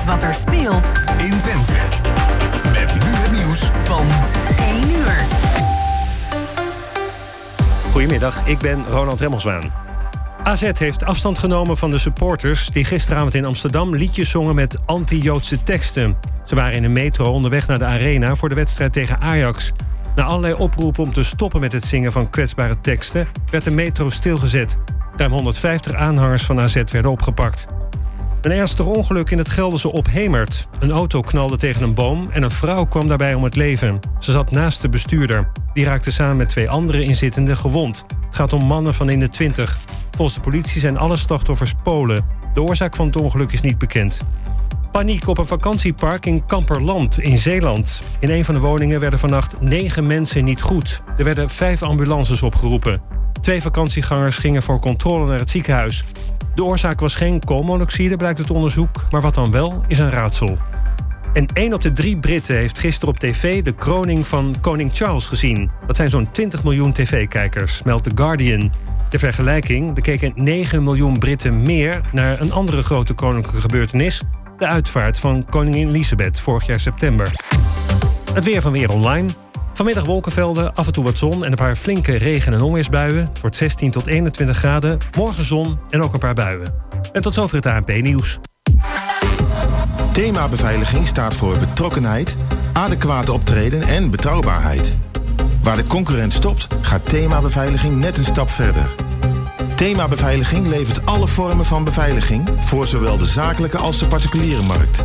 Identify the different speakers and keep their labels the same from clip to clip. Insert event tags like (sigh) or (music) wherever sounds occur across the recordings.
Speaker 1: weet wat er speelt
Speaker 2: in Twente. Met nu het nieuws van
Speaker 1: 1 uur.
Speaker 3: Goedemiddag, ik ben Ronald Remmelswaan. AZ heeft afstand genomen van de supporters die gisteravond in Amsterdam liedjes zongen met anti-Joodse teksten. Ze waren in een metro onderweg naar de arena voor de wedstrijd tegen Ajax. Na allerlei oproepen om te stoppen met het zingen van kwetsbare teksten werd de metro stilgezet. Ruim 150 aanhangers van AZ werden opgepakt. Een ernstig ongeluk in het Gelderse Ophemert. Een auto knalde tegen een boom en een vrouw kwam daarbij om het leven. Ze zat naast de bestuurder. Die raakte samen met twee andere inzittenden gewond. Het gaat om mannen van in de 20. Volgens de politie zijn alle slachtoffers Polen. De oorzaak van het ongeluk is niet bekend. Paniek op een vakantiepark in Kamperland in Zeeland. In een van de woningen werden vannacht negen mensen niet goed. Er werden vijf ambulances opgeroepen. Twee vakantiegangers gingen voor controle naar het ziekenhuis. De oorzaak was geen koolmonoxide, blijkt het onderzoek, maar wat dan wel is een raadsel. En één op de drie Britten heeft gisteren op tv de kroning van koning Charles gezien. Dat zijn zo'n 20 miljoen tv-kijkers, meldt The Guardian. Ter vergelijking bekeken 9 miljoen Britten meer naar een andere grote koninklijke gebeurtenis, de uitvaart van koningin Elisabeth vorig jaar september. Het weer van Weer Online. Vanmiddag wolkenvelden, af en toe wat zon en een paar flinke regen- en onweersbuien. Het wordt 16 tot 21 graden. Morgen zon en ook een paar buien. En tot zover het ANP-nieuws.
Speaker 4: Thema beveiliging staat voor betrokkenheid, adequate optreden en betrouwbaarheid. Waar de concurrent stopt, gaat thema beveiliging net een stap verder. Thema Beveiliging levert alle vormen van beveiliging voor zowel de zakelijke als de particuliere markt.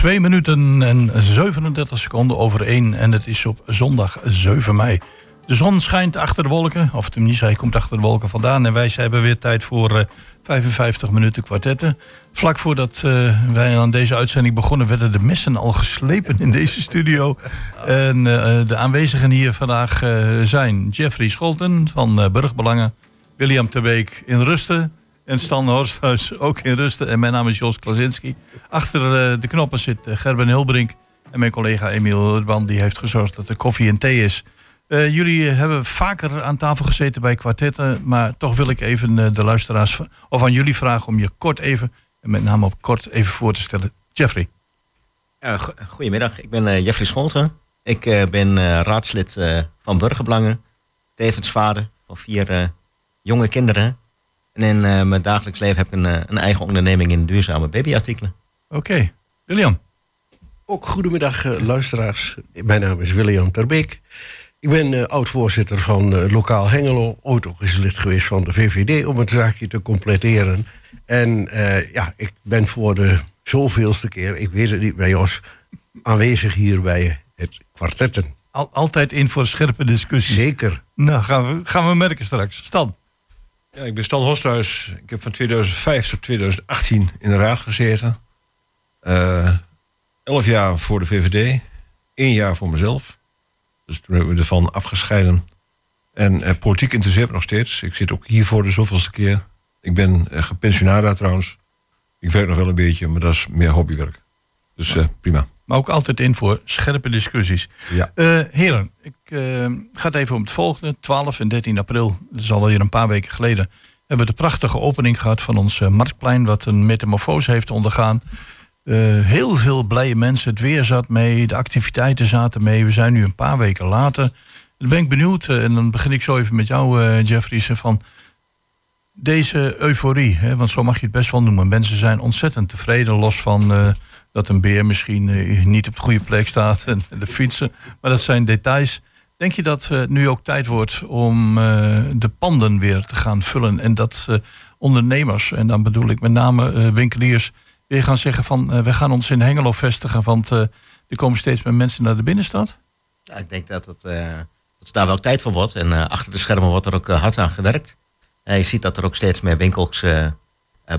Speaker 5: 2 minuten en 37 seconden over 1 en het is op zondag 7 mei. De zon schijnt achter de wolken, of tenminste hij komt achter de wolken vandaan. En wij hebben weer tijd voor uh, 55 minuten kwartetten. Vlak voordat uh, wij aan deze uitzending begonnen werden de messen al geslepen in deze studio. En uh, de aanwezigen hier vandaag zijn Jeffrey Scholten van Burgbelangen. William Terbeek in Rusten. En Stan Horsthuis ook in rusten. En mijn naam is Jos Klasinski. Achter eh, de knoppen zit eh, Gerben Hilbrink. En mijn collega Emiel Urban die heeft gezorgd dat er koffie en thee is. Uh, jullie hebben vaker aan tafel gezeten bij kwartetten. Maar toch wil ik even de luisteraars of aan jullie vragen om je kort even, en met name op kort even voor te stellen. Jeffrey.
Speaker 6: Ja, goedemiddag, ik ben Jeffrey Scholten. Ik ben raadslid van Burgerbelangen. Tevens vader van vier jonge kinderen. En in uh, mijn dagelijks leven heb ik een, uh, een, eigen onderneming in duurzame babyartikelen.
Speaker 5: Oké. Okay. William?
Speaker 7: Ook goedemiddag uh, luisteraars. Mijn naam is William Terbeek. Ik ben oud-voorzitter van Lokaal Hengelo. Ooit ook eens lid geweest van de VVD om het zaakje te completeren. En ja, ik ben voor de zoveelste keer, ik weet het niet bij Jos, aanwezig hier bij het kwartetten.
Speaker 5: Al, altijd in voor scherpe discussie.
Speaker 7: Zeker.
Speaker 5: Nou, gaan we, gaan we merken straks. Stan?
Speaker 8: Ja, ik ben Stan Hosthuis. Ik heb van 2005 tot 2018 in de raad gezeten. Uh, elf jaar voor de VVD. één jaar voor mezelf. Dus toen hebben we ervan afgescheiden. En uh, politiek interesseert nog steeds. Ik zit ook hier voor de zoveelste keer. Ik ben uh, gepensionaard trouwens. Ik werk nog wel een beetje, maar dat is meer hobbywerk. Dus prima.
Speaker 5: Maar ook altijd in voor scherpe discussies.
Speaker 8: Ja.
Speaker 5: heren, ik ga het even om het volgende. 12 en 13 april, dat is alweer een paar weken geleden... hebben we de prachtige opening gehad van ons Marktplein... wat een metamorfose heeft ondergaan. heel veel blije mensen, het weer zat mee, de activiteiten zaten mee. We zijn nu een paar weken later. Dan ben ik benieuwd, en dan begin ik zo even met jou, uh, Jeffries... van deze euforie, hè, want zo mag je het best wel noemen. Mensen zijn ontzettend tevreden, los van dat een beer misschien niet op de goede plek staat en de fietsen. Maar dat zijn details. Denk je dat het nu ook tijd wordt om eh, de panden weer te gaan vullen en dat eh, ondernemers, en dan bedoel ik met name eh, winkeliers, weer gaan zeggen van eh, we gaan ons in Hengelo vestigen, want eh, er komen steeds meer mensen naar de binnenstad?
Speaker 6: Ja, ik denk dat het, eh, dat daar wel tijd voor wordt. En eh, achter de schermen wordt er ook eh, hard aan gewerkt. Eh, je ziet dat er ook steeds meer winkels eh, eh,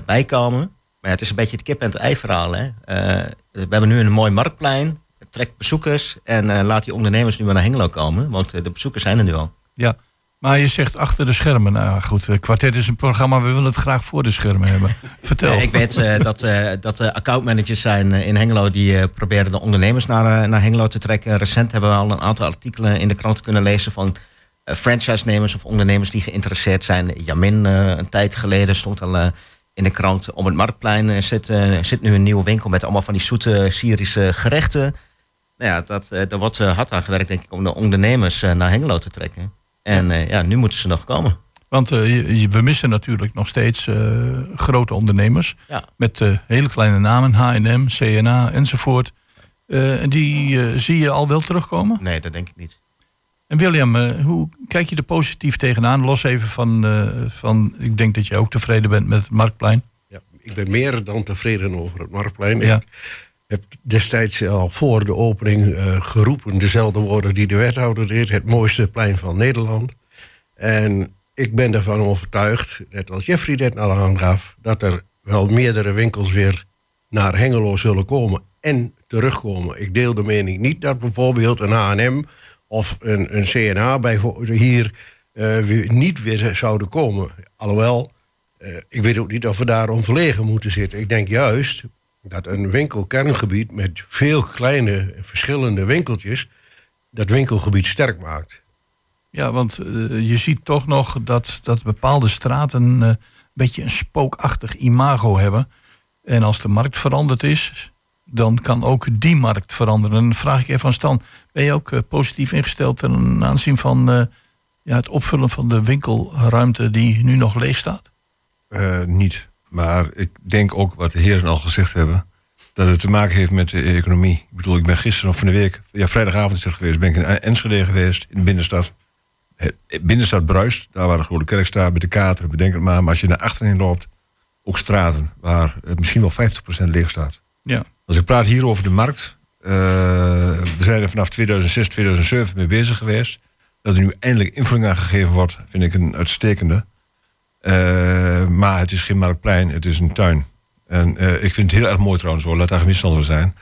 Speaker 6: bij komen. Maar ja, het is een beetje het kip en het ei verhaal. Hè? Eh, we hebben nu een mooi marktplein. Trek bezoekers en eh, laat die ondernemers nu maar naar Hengelo komen. Want eh, de bezoekers zijn er nu al.
Speaker 5: Ja, maar je zegt achter de schermen. Nou goed, Kwartet is een programma, we willen het graag voor de schermen hebben. (laughs) Vertel.
Speaker 6: Ik weet dat, dat er accountmanagers zijn in Hengelo die proberen de ondernemers naar, naar Hengelo te trekken. Recent hebben we al een aantal artikelen in de krant kunnen lezen van franchise-nemers of ondernemers die geïnteresseerd zijn. Jamin, een tijd geleden, stond al in de krant. Om het marktplein eh, zit, eh, zit nu een nieuwe winkel met allemaal van die zoete Syrische gerechten. Nou ja, dat, eh, daar wordt hard aan gewerkt, denk ik, om de ondernemers naar Hengelo te trekken. En eh, ja, nu moeten ze nog komen.
Speaker 5: Want we missen natuurlijk nog steeds grote ondernemers.
Speaker 6: Ja.
Speaker 5: Met hele kleine namen, H&M, CNA enzovoort. En die zie je al wel terugkomen.
Speaker 6: Nee, dat denk ik niet.
Speaker 5: En William, eh, hoe kijk je er positief tegenaan? Los even van, eh, van, ik denk dat je ook tevreden bent met het Marktplein.
Speaker 7: Ja, ik ben meer dan tevreden over het Marktplein.
Speaker 5: Ja.
Speaker 7: Ik heb destijds al voor de opening eh, geroepen dezelfde woorden die de wethouder deed. Het mooiste plein van Nederland. En ik ben ervan overtuigd, net als Jeffrey dit al aangaf... dat er wel meerdere winkels weer naar Hengelo zullen komen en terugkomen. Ik deel de mening niet dat bijvoorbeeld een H&M of een, een CNA bijvo- hier eh, niet weer zouden komen. Alhoewel, eh, ik weet ook niet of we daar onverlegen moeten zitten. Ik denk juist dat een winkelkerngebied met veel kleine verschillende winkeltjes... dat winkelgebied sterk maakt.
Speaker 5: Ja, want eh, je ziet toch nog dat, dat bepaalde straten een beetje een spookachtig imago hebben. En als de markt veranderd is, dan kan ook die markt veranderen. En dan vraag ik even aan Stan, ben je ook eh, positief ingesteld ten aanzien van eh, ja, het opvullen van de winkelruimte die nu nog leeg staat?
Speaker 8: Eh, niet. Maar ik denk ook wat de heren al gezegd hebben. Dat het te maken heeft met de economie. Ik bedoel, ik ben gisteren of van de week. Ja, vrijdagavond is het geweest. Ben ik in Enschede geweest. In de binnenstad. De binnenstad bruist. Daar waar de Grote Kerk staat. Met de kater. Bedenk het maar. Maar als je naar achterin loopt. Ook straten. Waar het misschien wel 50% leeg staat.
Speaker 5: Ja.
Speaker 8: Als ik praat hier over de markt. eh, we zijn er vanaf 2006, 2007 mee bezig geweest. Dat er nu eindelijk invulling aan gegeven wordt. Vind ik een uitstekende. Eh, maar het is geen marktplein, het is een tuin. En eh, ik vind het heel erg mooi trouwens hoor, laat daar geen misstanden zijn.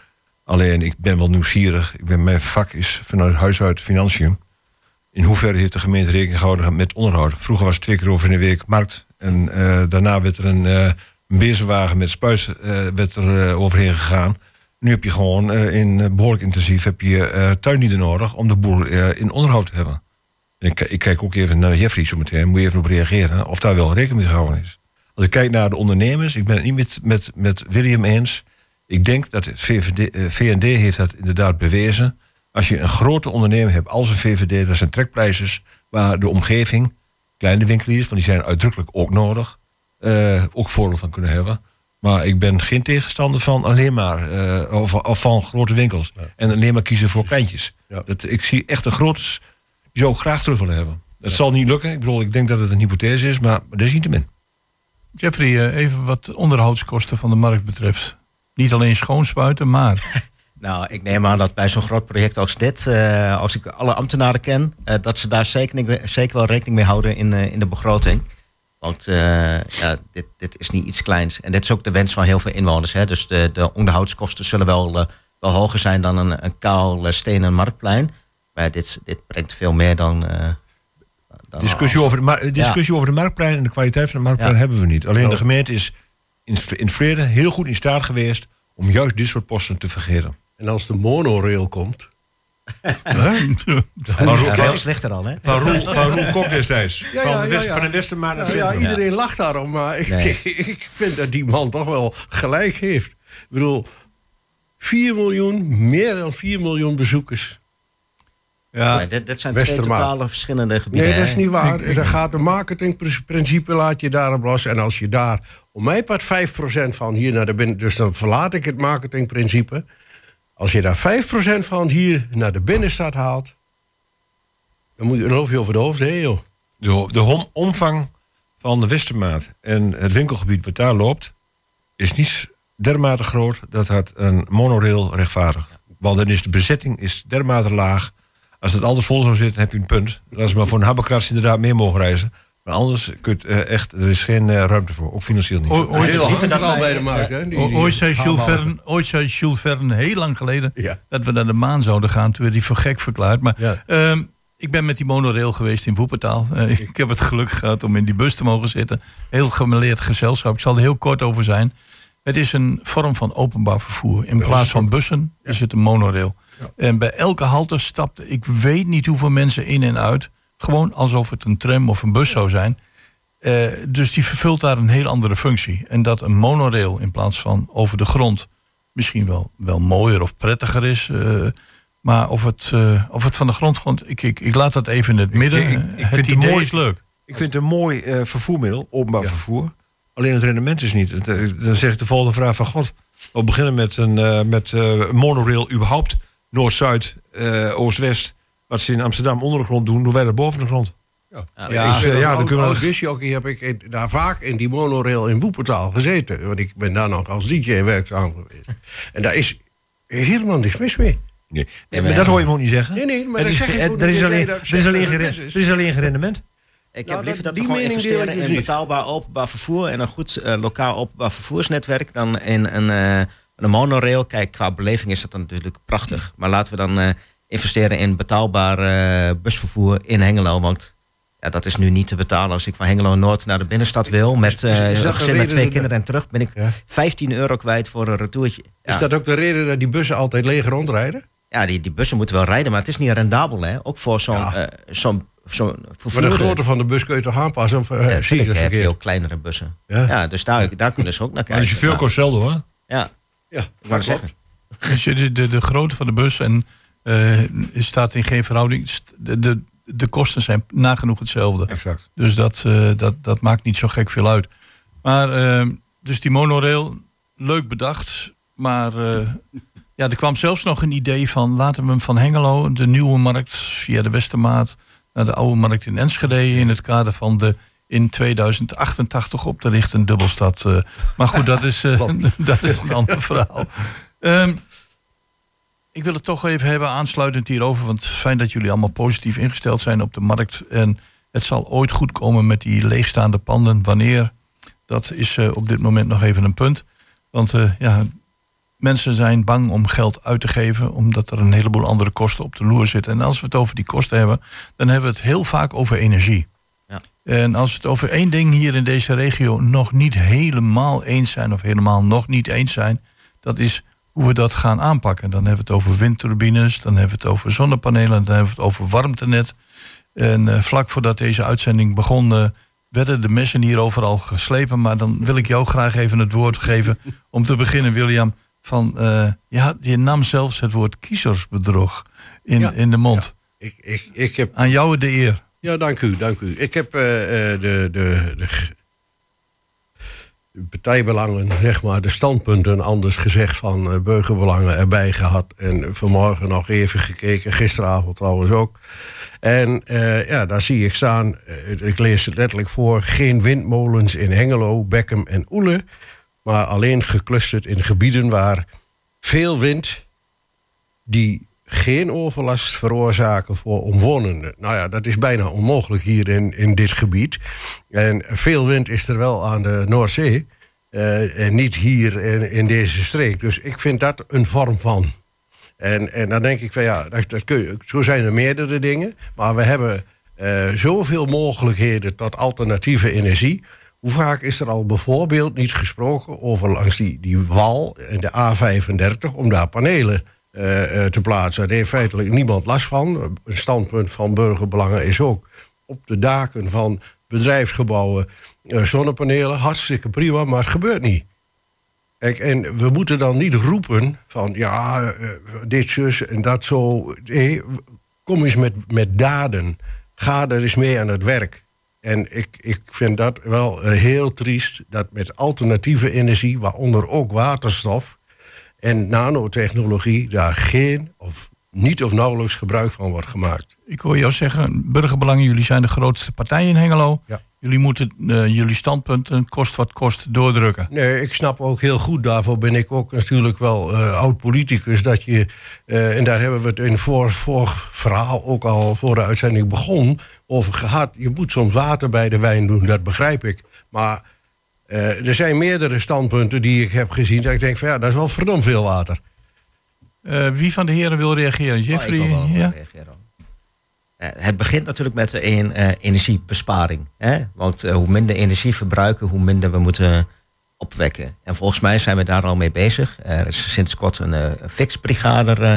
Speaker 8: Alleen ik ben wel nieuwsgierig. Ik ben, mijn vak is vanuit huis uit financiën. In hoeverre heeft de gemeente rekening gehouden met onderhoud? Vroeger was het twee keer over in de week markt. En daarna werd er een, een bezenwagen met spuit eh, werd er, eh, overheen gegaan. Nu heb je gewoon eh, in eh, behoorlijk intensief heb je tuinlieden nodig om de boel eh, in onderhoud te hebben. En ik, ik kijk ook even naar Jeffrey zo meteen. Moet je even op reageren of daar wel rekening mee gehouden is. Als ik kijk naar de ondernemers, ik ben het niet met, met, met William eens. Ik denk dat het VVD, VND heeft dat inderdaad bewezen. Als je een grote onderneming hebt als een VVD, dat zijn trekprijzers waar de omgeving, kleine winkeliers, want die zijn uitdrukkelijk ook nodig, eh, ook voordeel van kunnen hebben. Maar ik ben geen tegenstander van alleen maar eh, of, of van grote winkels. En alleen maar kiezen voor kleintjes.
Speaker 7: Ja.
Speaker 8: Dat, ik zie echt een grote. Die zou ik graag terug willen hebben. Dat zal niet lukken. Ik bedoel, ik denk dat het een hypothese is, maar dat is niet te min.
Speaker 5: Jeffrey, eh, even wat onderhoudskosten van de markt betreft. Niet alleen schoonspuiten, maar (laughs)
Speaker 6: Nou, ik neem aan dat bij zo'n groot project als dit, eh, als ik alle ambtenaren ken, eh, dat ze daar zeker, zeker wel rekening mee houden in, eh, in de begroting. Want eh, ja, dit, dit is niet iets kleins. En dit is ook de wens van heel veel inwoners. Hè? Dus de, de onderhoudskosten zullen wel, eh, wel hoger zijn dan een, een kaal eh, stenen marktplein. Maar dit, dit brengt veel meer dan. eh, dan
Speaker 8: Discussie,
Speaker 6: als-
Speaker 8: over de, mar- discussie over de marktplein en de kwaliteit van de marktplein
Speaker 6: Ja.
Speaker 8: hebben we niet. Alleen de gemeente is in, in het verleden heel goed in staat geweest om juist dit soort posten te vergeren.
Speaker 7: En als de monorail komt... (laughs)
Speaker 8: Van Roel,
Speaker 6: veel
Speaker 8: van,
Speaker 6: slechter al, hè?
Speaker 8: van Roel, van Roel Kok destijds.
Speaker 7: Ja,
Speaker 8: van,
Speaker 7: ja,
Speaker 8: de
Speaker 7: ja,
Speaker 8: van de naar
Speaker 7: ja, iedereen lacht daarom, maar ik,
Speaker 6: Nee. (laughs)
Speaker 7: ik vind dat die man toch wel gelijk heeft. Ik bedoel, 4 miljoen, meer dan 4 miljoen bezoekers.
Speaker 5: ja,
Speaker 6: Nee, dit, dit zijn twee totale verschillende gebieden.
Speaker 7: Nee, dat is niet waar. Dan gaat de marketingprincipe laat je daarop los. En als je daar, om mij part 5% van hier naar de binnen... Dus dan verlaat ik het marketingprincipe. Als je daar 5% van hier naar de binnenstad haalt... Dan moet je een hoofdje over de hoofd heen, joh.
Speaker 8: De, omvang van de Westermaat en het winkelgebied wat daar loopt... is niet dermate groot dat het een monorail rechtvaardigt. Want dan is de bezetting is dermate laag. Als het altijd vol zou zitten, heb je een punt. Dat is maar voor een habbekrats inderdaad meer mogen reizen. Maar anders kun je het, eh, echt, er is geen eh, ruimte voor. Ook financieel niet.
Speaker 5: O- ooit,
Speaker 7: Heel hard
Speaker 6: dat
Speaker 7: al
Speaker 6: wij-
Speaker 7: bij de markt, hè? Die-
Speaker 5: o-
Speaker 7: die
Speaker 5: ooit, zei Jules Verne, ooit zei Jules Verne heel lang geleden
Speaker 7: Ja.
Speaker 5: dat we naar de maan zouden gaan. Toen werd hij voor gek verklaard. Maar
Speaker 7: Ja.
Speaker 5: ehm, ik ben met die monorail geweest in Woepertaal. Eh, (laughs) ik heb het geluk gehad om in die bus te mogen zitten. Heel gemeleerd gezelschap. Ik zal er heel kort over zijn. Het is een vorm van openbaar vervoer. In plaats van bussen is het een monorail. En bij elke halte stapte ik weet niet hoeveel mensen in en uit. Gewoon alsof het een tram of een bus zou zijn. Eh, dus die vervult daar een heel andere functie. En dat een monorail in plaats van over de grond misschien wel, wel mooier of prettiger is. eh, maar of het, eh, of het van de grond komt, ik, ik, ik laat dat even in het midden.
Speaker 8: ik- ik
Speaker 5: het
Speaker 8: het
Speaker 5: idee
Speaker 8: mooi-
Speaker 5: is leuk.
Speaker 8: Ik vind het een mooi vervoermiddel, openbaar vervoer. Alleen het rendement is niet. Dan zeg ik de volgende vraag van God. We beginnen met een met, monorail überhaupt. Noord-Zuid, Oost-West. Wat ze in Amsterdam onder de grond doen, doen wij dat boven de grond.
Speaker 7: Ja,
Speaker 8: Ja,
Speaker 7: ik
Speaker 8: ja,
Speaker 7: ben als
Speaker 8: dan kunnen we-
Speaker 7: heb ik in- daar vaak in die monorail in Woepertaal gezeten. Want ik ben daar nog als DJ werkzaam geweest. en daar is helemaal niks mis mee.
Speaker 8: Nee, maar dat hoor je me ook niet zeggen.
Speaker 7: Nee, nee, maar
Speaker 8: Er
Speaker 7: dat
Speaker 8: is,
Speaker 7: zeg ik
Speaker 8: er, is
Speaker 7: Nee,
Speaker 8: alleen, er is alleen, geen-
Speaker 7: het is.
Speaker 8: er is alleen geen rendement.
Speaker 6: Ik
Speaker 7: Nou,
Speaker 6: heb liever
Speaker 7: dat-
Speaker 6: we gewoon
Speaker 7: mening deel ik
Speaker 6: investeren in betaalbaar openbaar vervoer en een goed eh, lokaal openbaar vervoersnetwerk dan in een, eh, een monorail. Kijk, qua beleving is dat dan natuurlijk prachtig. Maar laten we dan eh, investeren in betaalbaar eh, busvervoer in Hengelo. Want ja, dat is nu niet te betalen. Als ik van Hengelo Noord naar de binnenstad wil met eh,
Speaker 7: is dat
Speaker 6: gezin met twee
Speaker 7: dat-
Speaker 6: kinderen en terug, ben ik
Speaker 7: Ja.
Speaker 6: 15 euro kwijt voor een retourtje. Ja.
Speaker 7: Is dat ook de reden dat die bussen altijd leeg rondrijden?
Speaker 6: Ja, die, die bussen moeten wel rijden, maar het is niet rendabel, hè? Ook voor zo'n
Speaker 7: Ja.
Speaker 6: eh, zo'n zo'n
Speaker 7: Maar de grootte van de bus kun je toch aanpassen? Of,
Speaker 6: Ja,
Speaker 7: zie je
Speaker 6: ik
Speaker 7: dat
Speaker 6: heb veel kleinere bussen.
Speaker 7: Ja.
Speaker 6: Ja, dus daar, daar kunnen ze ook naar
Speaker 8: Maar
Speaker 6: kijken.
Speaker 8: als je veel
Speaker 6: Maar-
Speaker 8: kost zelden hoor.
Speaker 6: Ja,
Speaker 7: Ja,
Speaker 6: ik wou
Speaker 7: dat
Speaker 6: zeggen.
Speaker 7: klopt.
Speaker 5: Dus je de, de, de grootte van de bus en, eh, staat in geen verhouding. De, de, de kosten zijn nagenoeg hetzelfde.
Speaker 8: Exact.
Speaker 5: Dus dat, eh, dat, dat maakt niet zo gek veel uit. Maar, eh, dus die monorail, leuk bedacht. Maar (laughs) ja, er kwam zelfs nog een idee van... laten we hem van Hengelo, de nieuwe markt... via de Westermaat naar de oude markt in Enschede... in het kader van de in 2088 op te richten dubbelstad. maar goed, dat is, (laughs) (laughs) dat is een ander verhaal. Ehm, ik wil het toch even hebben aansluitend hierover. Want fijn dat jullie allemaal positief ingesteld zijn op de markt. En het zal ooit goed komen met die leegstaande panden. Wanneer? Dat is eh, op dit moment nog even een punt. Want eh, ja, mensen zijn bang om geld uit te geven. Omdat er een heleboel andere kosten op de loer zitten. En als we het over die kosten hebben, dan hebben we het heel vaak over energie.
Speaker 6: Ja.
Speaker 5: En als we het over één ding hier in deze regio nog niet helemaal eens zijn, of helemaal nog niet eens zijn, dat is hoe we dat gaan aanpakken. Dan hebben we het over windturbines, dan hebben we het over zonnepanelen, dan hebben we het over warmtenet. En eh, vlak voordat deze uitzending begon, werden de messen hier overal geslepen. Maar dan wil ik jou graag even het woord geven om te beginnen, William. Van, eh, ja, je nam zelfs het woord kiezersbedrog in,
Speaker 7: Ja.
Speaker 5: in de mond.
Speaker 7: Ik, ik, ik heb
Speaker 5: Aan jou de eer.
Speaker 7: Ja, dank u, dank u. Ik heb eh, de, de, de partijbelangen, zeg maar, de standpunten anders gezegd van eh, burgerbelangen erbij gehad. En vanmorgen nog even gekeken, gisteravond trouwens ook. En eh, ja, daar zie ik staan, eh, ik lees het letterlijk voor, geen windmolens in Hengelo, Beckum en Oele. Maar alleen geclusterd in gebieden waar veel wind die geen overlast veroorzaken voor omwonenden. Nou ja, dat is bijna onmogelijk hier in, in dit gebied. En veel wind is er wel aan de Noordzee. eh, en niet hier in, deze streek. Dus ik vind dat een vorm van. En, en dan denk ik van ja, dat, dat kun je, zo zijn er meerdere dingen. Maar we hebben eh, zoveel mogelijkheden tot alternatieve energie. Hoe vaak is er al bijvoorbeeld niet gesproken over langs die, die wal en de A35 om daar panelen te plaatsen? Daar heeft feitelijk niemand last van. Een standpunt van burgerbelangen is ook op de daken van bedrijfsgebouwen eh, zonnepanelen. Hartstikke prima, maar het gebeurt niet. En we moeten dan niet roepen van ja, eh, dit zus en dat zo. Nee, kom eens met, met daden. Ga er eens mee aan het werk. En ik, ik vind dat wel eh, heel triest dat met alternatieve energie, waaronder ook waterstof en nanotechnologie, daar geen of niet of nauwelijks gebruik van wordt gemaakt.
Speaker 5: Ik hoor jou zeggen, burgerbelangen, jullie zijn de grootste partij in Hengelo.
Speaker 7: Ja.
Speaker 5: Jullie moeten eh, jullie standpunten, kost wat kost, doordrukken.
Speaker 7: Nee, ik snap ook heel goed, daarvoor ben ik ook natuurlijk wel eh, oud-politicus, dat je, eh, en daar hebben we het in voor, voor verhaal ook al voor de uitzending begon, over gehad. Je moet soms water bij de wijn doen, dat begrijp ik. Maar eh, er zijn meerdere standpunten die ik heb gezien, dat ik denk van ja, dat is wel verdomd veel water.
Speaker 5: Eh, wie van de heren wil reageren?
Speaker 6: Oh,
Speaker 5: Jeffrey?
Speaker 6: ik wil wel
Speaker 5: ja?
Speaker 6: reageren. Eh, het begint natuurlijk met een, eh, energiebesparing. Hè? Want hoe minder energie verbruiken, hoe minder we moeten opwekken. En volgens mij zijn we daar al mee bezig. Er is sinds kort een eh, fixbrigade eh,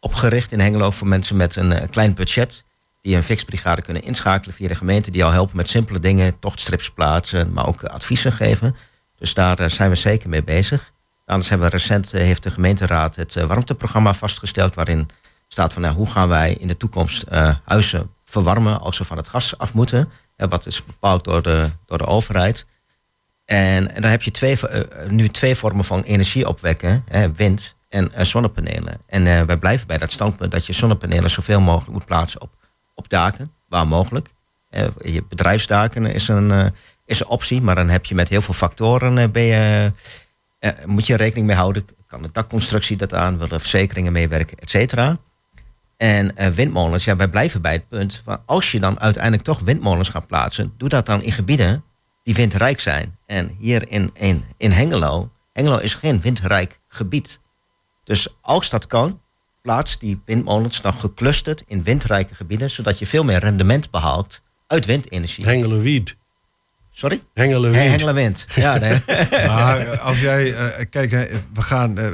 Speaker 6: opgericht in Hengelo voor mensen met een klein budget. Die een fixbrigade kunnen inschakelen via de gemeente. Die al helpen met simpele dingen, tochtstrips plaatsen, maar ook eh, adviezen geven. Dus daar eh, zijn we zeker mee bezig. Anders hebben we recent, eh, heeft de gemeenteraad het warmteprogramma vastgesteld. Waarin staat van nou, hoe gaan wij in de toekomst huizen verwarmen als ze van het gas af moeten. Wat is bepaald door de, door de overheid. En, dan heb je twee, nu twee vormen van energie opwekken. Wind en zonnepanelen. En wij blijven bij dat standpunt dat je zonnepanelen zoveel mogelijk moet plaatsen op, op daken. Waar mogelijk. Je bedrijfsdaken is een, eh, is een optie. Maar dan heb je met heel veel factoren eh, ben je, eh, moet je rekening mee houden. Kan de dakconstructie dat aan? Willen verzekeringen meewerken? Et cetera. En windmolens, ja, wij blijven bij het punt van als je dan uiteindelijk toch windmolens gaat plaatsen, doe dat dan in gebieden die windrijk zijn. En hier in, in, in Hengelo, Hengelo is geen windrijk gebied. Dus als dat kan, plaats die windmolens dan geclusterd in windrijke gebieden, zodat je veel meer rendement behaalt uit windenergie.
Speaker 7: Hengelenwied.
Speaker 6: Sorry?
Speaker 7: Hengelenwied.
Speaker 6: Hengelenwind. Ja, nee. (laughs)
Speaker 8: Maar eh, als jij, eh, kijk, we gaan, eh,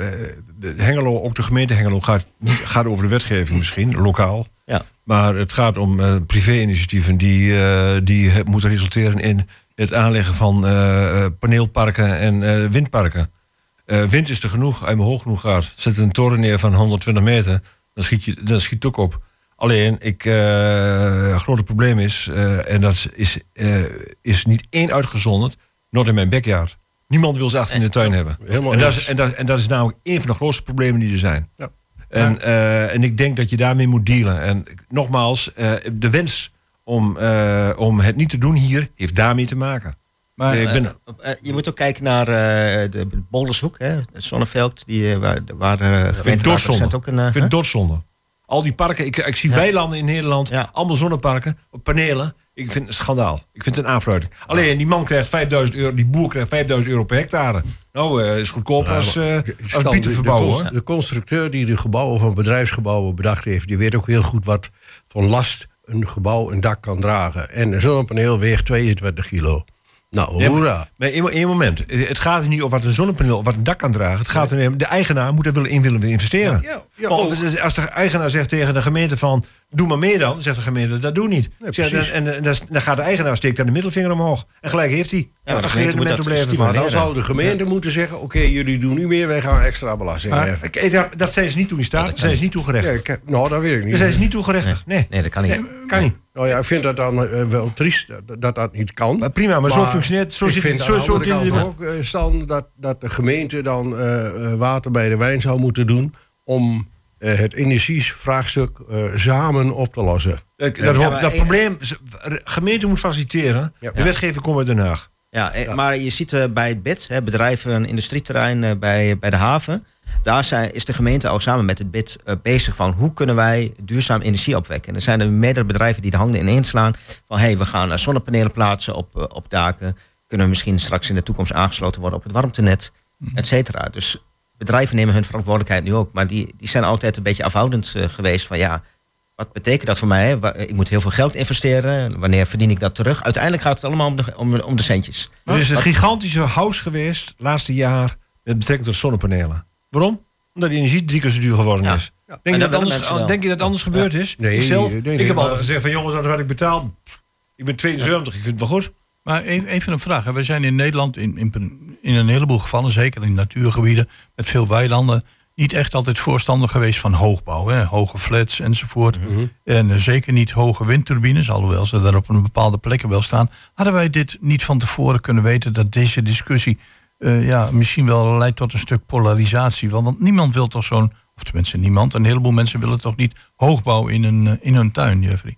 Speaker 8: de Hengelo, ook de gemeente Hengelo gaat, niet, gaat over de wetgeving misschien, lokaal.
Speaker 6: Ja.
Speaker 8: Maar het gaat om eh, privé-initiatieven die, eh, die moeten resulteren in het aanleggen van paneelparken en eh, windparken. Eh, wind is er genoeg, als je maar hoog genoeg gaat. Zet een toren neer van 120 meter, dan schiet, je, dan schiet het ook op. Alleen, ik, eh, het grote probleem is, eh, en dat is, eh, is niet één uitgezonderd, not in mijn backyard. Niemand wil ze achter in de tuin hebben.
Speaker 7: Helemaal
Speaker 8: En dat, is, en, dat, en dat is namelijk een van de grootste problemen die er zijn.
Speaker 7: Ja.
Speaker 8: En, eh, en ik denk dat je daarmee moet dealen. En nogmaals, eh, de wens om, eh, om het niet te doen hier heeft daarmee te maken.
Speaker 5: Maar,
Speaker 8: Nee, ik ben,
Speaker 6: Eh, eh, je moet ook kijken naar eh, de Boldershoek, hè, het Zonneveld, die, waar, waar de gemeente
Speaker 8: doodzonde.
Speaker 6: recent ook een...
Speaker 8: ik vind doodzonde. Al die parken, ik, ik zie
Speaker 6: Ja.
Speaker 8: weilanden in Nederland,
Speaker 6: Ja.
Speaker 8: allemaal zonneparken, panelen. Ik vind het een schandaal. Ik vind het een aanfluiting. Alleen, die man krijgt 5000 euro, die boer krijgt 5000 euro per hectare. Nou, is goedkoper als, eh als bieten verbouwen.
Speaker 7: de constructeur die de gebouwen van bedrijfsgebouwen bedacht heeft, die weet ook heel goed wat van last een gebouw een dak kan dragen. En een zonnepaneel weegt 22 kilo. Nou,
Speaker 8: Ja, maar-
Speaker 7: hoera.
Speaker 8: Maar één, moment. Het gaat er niet om wat een zonnepaneel of wat een dak kan dragen. Het gaat er om de eigenaar moet er willen in willen investeren.
Speaker 7: Ja, ja,
Speaker 8: Want
Speaker 7: ook.
Speaker 8: als de eigenaar zegt tegen de gemeente van doe maar meer dan, zegt de gemeente dat doe niet.
Speaker 7: Nee,
Speaker 8: zeg, en, en, dan- gaat de eigenaar steekt dan de middelvinger omhoog. En gelijk heeft hij.
Speaker 6: maar de
Speaker 8: Dan
Speaker 6: gemeente moet dat
Speaker 8: opleveren.
Speaker 6: stimuleren.
Speaker 7: Dan zou de gemeente moeten zeggen, oké, jullie doen niet meer, wij gaan extra belasting heffen.
Speaker 8: dat- dat zijn ze niet toen in staat.
Speaker 6: dat
Speaker 8: Dat zijn ze niet
Speaker 7: Ja,
Speaker 8: toegerechtigd.
Speaker 7: nou, dat weet ik niet.
Speaker 8: Daar zijn ze niet toegerechtigd. Nee.
Speaker 6: Nee, dat kan niet.
Speaker 8: Kan niet.
Speaker 7: Nou ja, ik vind dat dan eh, wel triest dat- dat dat niet kan.
Speaker 8: Maar prima, maar, zo functioneert Zo
Speaker 7: ik
Speaker 8: zit
Speaker 7: vind
Speaker 8: het. Zo,
Speaker 7: de
Speaker 8: zo,
Speaker 7: kant ook, eh, Stan, dat, dat de gemeente dan eh, eh, water bij de wijn zou moeten doen... om eh, het energievraagstuk eh, samen op te lossen.
Speaker 8: dat,
Speaker 6: Ja,
Speaker 8: dat, probleem, gemeente moet faciliteren.
Speaker 7: Ja.
Speaker 8: De wetgever komt uit Den Haag.
Speaker 6: Ja, eh, maar je ziet eh, bij het BID, hè, bedrijven, een industrieterrein eh, bij, bij de haven. Daar zijn, is de gemeente al samen met het BID eh, bezig van hoe kunnen wij duurzaam energie opwekken. En er zijn er meerdere bedrijven die de handen ineen slaan. Van hé, hey, we gaan eh, zonnepanelen plaatsen op, eh, op daken. Kunnen we misschien straks in de toekomst aangesloten worden op het warmtenet, et cetera. Dus bedrijven nemen hun verantwoordelijkheid nu ook. Maar die, die zijn altijd een beetje afhoudend geweest van ja, wat betekent dat voor mij? Ik moet heel veel geld investeren. Wanneer verdien ik dat terug? Uiteindelijk gaat het allemaal om de, om, om de centjes.
Speaker 8: Er is een gigantische house geweest, laatste jaar, met betrekking tot zonnepanelen. Waarom? Omdat de energie drie keer zo duur geworden
Speaker 6: Ja.
Speaker 8: is.
Speaker 6: En
Speaker 8: Denk, je
Speaker 6: dat
Speaker 8: anders, denk je dat anders gebeurd is?
Speaker 7: Nee,
Speaker 8: ik zelf,
Speaker 7: nee, nee,
Speaker 8: ik heb
Speaker 7: maar-
Speaker 8: altijd gezegd van jongens, dat wat ik betaal, ik ben 72, ik vind het wel goed.
Speaker 5: Maar even, even een vraag. We zijn in Nederland in, in, in een heleboel gevallen, zeker in natuurgebieden met veel weilanden, niet echt altijd voorstander geweest van hoogbouw. Hè? Hoge flats enzovoort. En eh, zeker niet hoge windturbines, alhoewel ze daar op een bepaalde plekken wel staan. Hadden wij dit niet van tevoren kunnen weten dat deze discussie eh, ja, misschien wel leidt tot een stuk polarisatie? Want, want niemand wil toch zo'n Of tenminste niemand. Een heleboel mensen willen toch niet hoogbouw in hun, eh, in hun tuin, Jeffrey?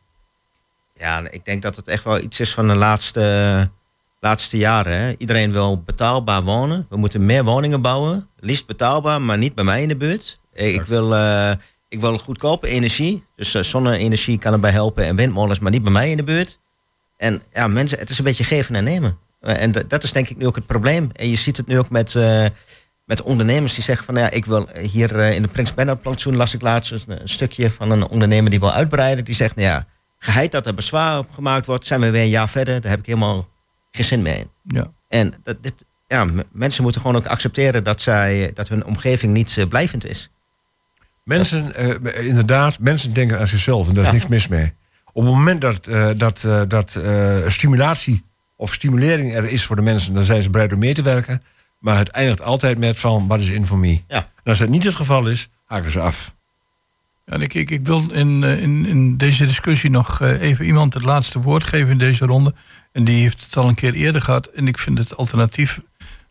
Speaker 6: Ja, ik denk dat het echt wel iets is van de laatste, laatste jaren. Hè. Iedereen wil betaalbaar wonen. We moeten meer woningen bouwen. Liefst betaalbaar, maar niet bij mij in de buurt. Ik wil, eh, ik wil goedkope energie. Dus eh, zonne-energie kan erbij helpen en windmolens, maar niet bij mij in de buurt. En ja, mensen, het is een beetje geven en nemen. Eh, en dat- dat is denk ik nu ook het probleem. En je ziet het nu ook met, eh, met ondernemers die zeggen van... ja, ik wil hier eh, in de Prins Bernhard plantsoen las ik laatst een, een stukje van een ondernemer die wil uitbreiden. Die zegt, nou ja, geheid dat er bezwaar op gemaakt wordt... zijn we weer een jaar verder, daar heb ik helemaal geen zin meer in.
Speaker 5: Ja.
Speaker 6: En dat, dit, ja, mensen moeten gewoon ook accepteren dat, zij, dat hun omgeving niet blijvend is.
Speaker 8: Mensen, inderdaad, mensen denken aan zichzelf en daar is
Speaker 6: Ja.
Speaker 8: niks mis mee. Op het moment dat, dat, dat stimulatie of stimulering er is voor de mensen, dan zijn ze bereid om mee te werken. Maar het eindigt altijd met van, wat is in voor me?
Speaker 6: Ja.
Speaker 8: En als dat niet het geval is, haken ze af.
Speaker 5: Ja, en ik, ik, ik wil in, eh, in, in deze discussie nog eh, even iemand het laatste woord geven in deze ronde. En die heeft het al een keer eerder gehad. En ik vind het alternatief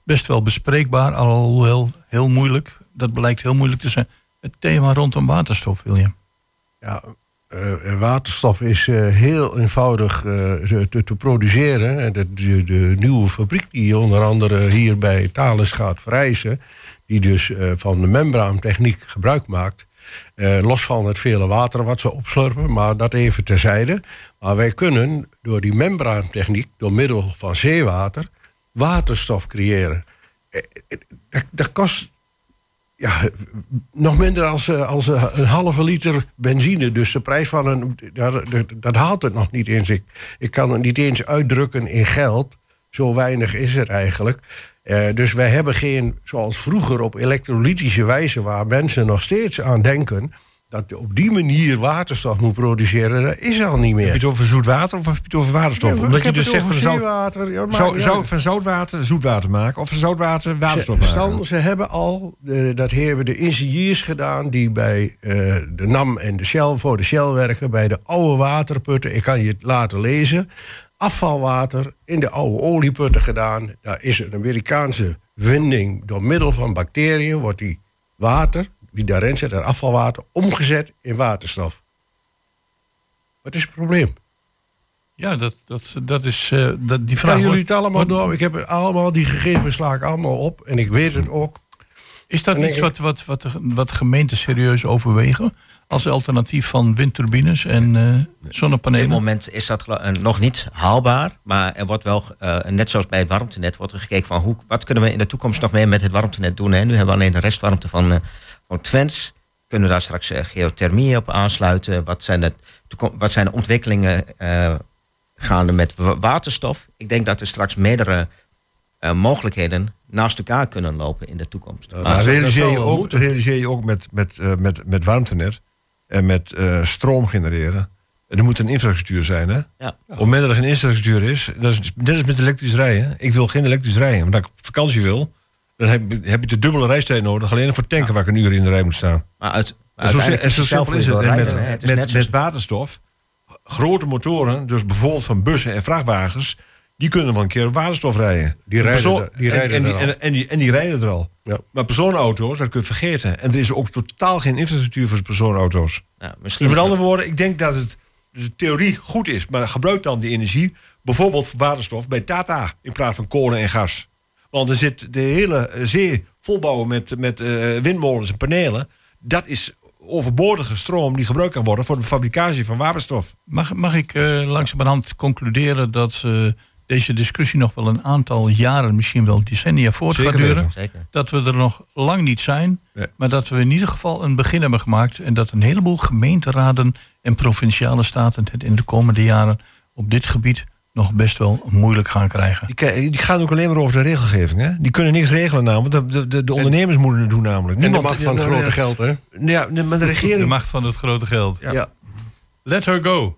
Speaker 5: best wel bespreekbaar, alhoewel heel moeilijk. Dat blijkt heel moeilijk te zijn. Het thema rondom waterstof, William.
Speaker 7: Ja, eh, waterstof is eh, heel eenvoudig eh, te, te produceren. En de, de, de nieuwe fabriek die onder andere hier bij Thales gaat vereisen... die dus van de membraantechniek gebruik maakt... los van het vele water wat ze opslurpen, maar dat even terzijde. Maar wij kunnen door die membraantechniek, door middel van zeewater... waterstof creëren. Dat kost ja, nog minder als, eh, als eh, een halve liter benzine. Dus de prijs van een. dat haalt het nog niet eens. Ik, ik kan het niet eens uitdrukken in geld. Zo weinig is het eigenlijk. Eh, dus wij hebben geen, zoals vroeger op elektrolytische wijze, waar mensen nog steeds aan denken. Dat je op die manier waterstof moet produceren, dat is al niet
Speaker 8: Heb je
Speaker 7: meer.
Speaker 8: het over zoet water of heb je het over waterstof?
Speaker 7: Ja,
Speaker 8: Omdat
Speaker 7: ik
Speaker 8: je
Speaker 7: heb
Speaker 8: dus
Speaker 7: het
Speaker 8: zegt van zout,
Speaker 7: zeewater. Ja, ja.
Speaker 8: zou van zoutwater zoetwater maken of van zoutwater waterstof maken?
Speaker 7: Ze hebben al, eh, dat hebben de ingenieurs gedaan die bij eh, de NAM en de Shell, voor de Shell werken, bij de oude waterputten. Ik kan je het laten lezen. Afvalwater in de oude olieputten gedaan. Daar is een Amerikaanse winding door middel van bacteriën, wordt die water, die daarin zit, dat afvalwater, omgezet in waterstof. Wat is het probleem?
Speaker 5: Ja, dat, dat, dat is eh, dat, die vraag.
Speaker 7: Gaan jullie het allemaal
Speaker 5: wordt-
Speaker 7: door? Ik heb het allemaal, die gegevens sla ik allemaal op. En ik weet het ook.
Speaker 5: Is dat iets
Speaker 7: ik-
Speaker 5: wat, wat, wat, wat gemeenten serieus overwegen? Als alternatief van windturbines en eh,
Speaker 6: Op dit
Speaker 5: zonnepanelen?
Speaker 6: moment is dat eh, nog niet haalbaar. Maar er wordt wel, eh, net zoals bij het warmtenet, wordt er gekeken van hoe, wat kunnen we in de toekomst nog meer met het warmtenet doen. Hè? Nu hebben we alleen de restwarmte van, eh van Twents. Kunnen we daar straks eh, geothermie op aansluiten? Wat zijn de, wat zijn de ontwikkelingen eh, gaande met wa- waterstof? Ik denk dat er straks meerdere eh, mogelijkheden naast elkaar kunnen lopen in de toekomst. Maar-
Speaker 7: zou
Speaker 8: realiseer je, ook,
Speaker 7: moeten.
Speaker 8: realiseer je ook met, met, met, met warmtenet en met stroom genereren. Er moet een infrastructuur zijn. Hè?
Speaker 6: ja.
Speaker 8: Op het moment dat er geen infrastructuur is, dat is net als met elektrisch rijden. Ik wil geen elektrisch rijden. Als ik op vakantie wil, dan heb, heb je de dubbele reistijd nodig. Alleen voor tanken waar ik een uur in de rij moet staan.
Speaker 6: Maar uit,
Speaker 8: En zo, en zo simpel is het. En met,
Speaker 6: rijden, hè. Het is net
Speaker 8: met, waterstof, grote motoren, dus bijvoorbeeld van bussen en vrachtwagens, die kunnen wel een keer op waterstof rijden.
Speaker 7: Die rijden er- die
Speaker 8: en-
Speaker 7: rijden
Speaker 8: en,
Speaker 7: er
Speaker 8: die,
Speaker 7: al.
Speaker 8: en, en die, en die rijden er al.
Speaker 7: Ja.
Speaker 8: Maar personenauto's, dat kun je vergeten. En er is ook totaal geen infrastructuur voor personenauto's.
Speaker 6: Ja,
Speaker 8: Dus
Speaker 6: misschien
Speaker 8: met andere woorden, ik denk dat het de theorie goed is, maar gebruik dan die energie, bijvoorbeeld voor waterstof, bij Tata in plaats van kolen en gas. Want er zit de hele zee volbouwen met, met eh, windmolens en panelen. Dat is overbodige stroom die gebruikt kan worden voor de fabricage van waterstof.
Speaker 5: Mag, mag ik eh langzamerhand concluderen dat eh, deze discussie nog wel een aantal jaren, misschien wel decennia voort
Speaker 8: Zeker
Speaker 5: gaat duren?
Speaker 6: Zeker.
Speaker 5: Dat we er nog lang niet zijn,
Speaker 8: Nee.
Speaker 5: maar dat we in ieder geval een begin hebben gemaakt. En dat een heleboel gemeenteraden en provinciale staten het in de komende jaren op dit gebied nog best wel moeilijk gaan krijgen.
Speaker 8: Die, die gaan ook alleen maar over de regelgeving. Hè? Die kunnen niks regelen namelijk. De, de, de, de ondernemers moeten het doen namelijk.
Speaker 7: En de
Speaker 8: Niemand-
Speaker 7: macht van het grote
Speaker 8: ja,
Speaker 7: geld, hè?
Speaker 8: Ja, maar de (laughs)
Speaker 5: De
Speaker 8: regering...
Speaker 5: macht van het grote geld.
Speaker 7: Ja.
Speaker 5: Let her go.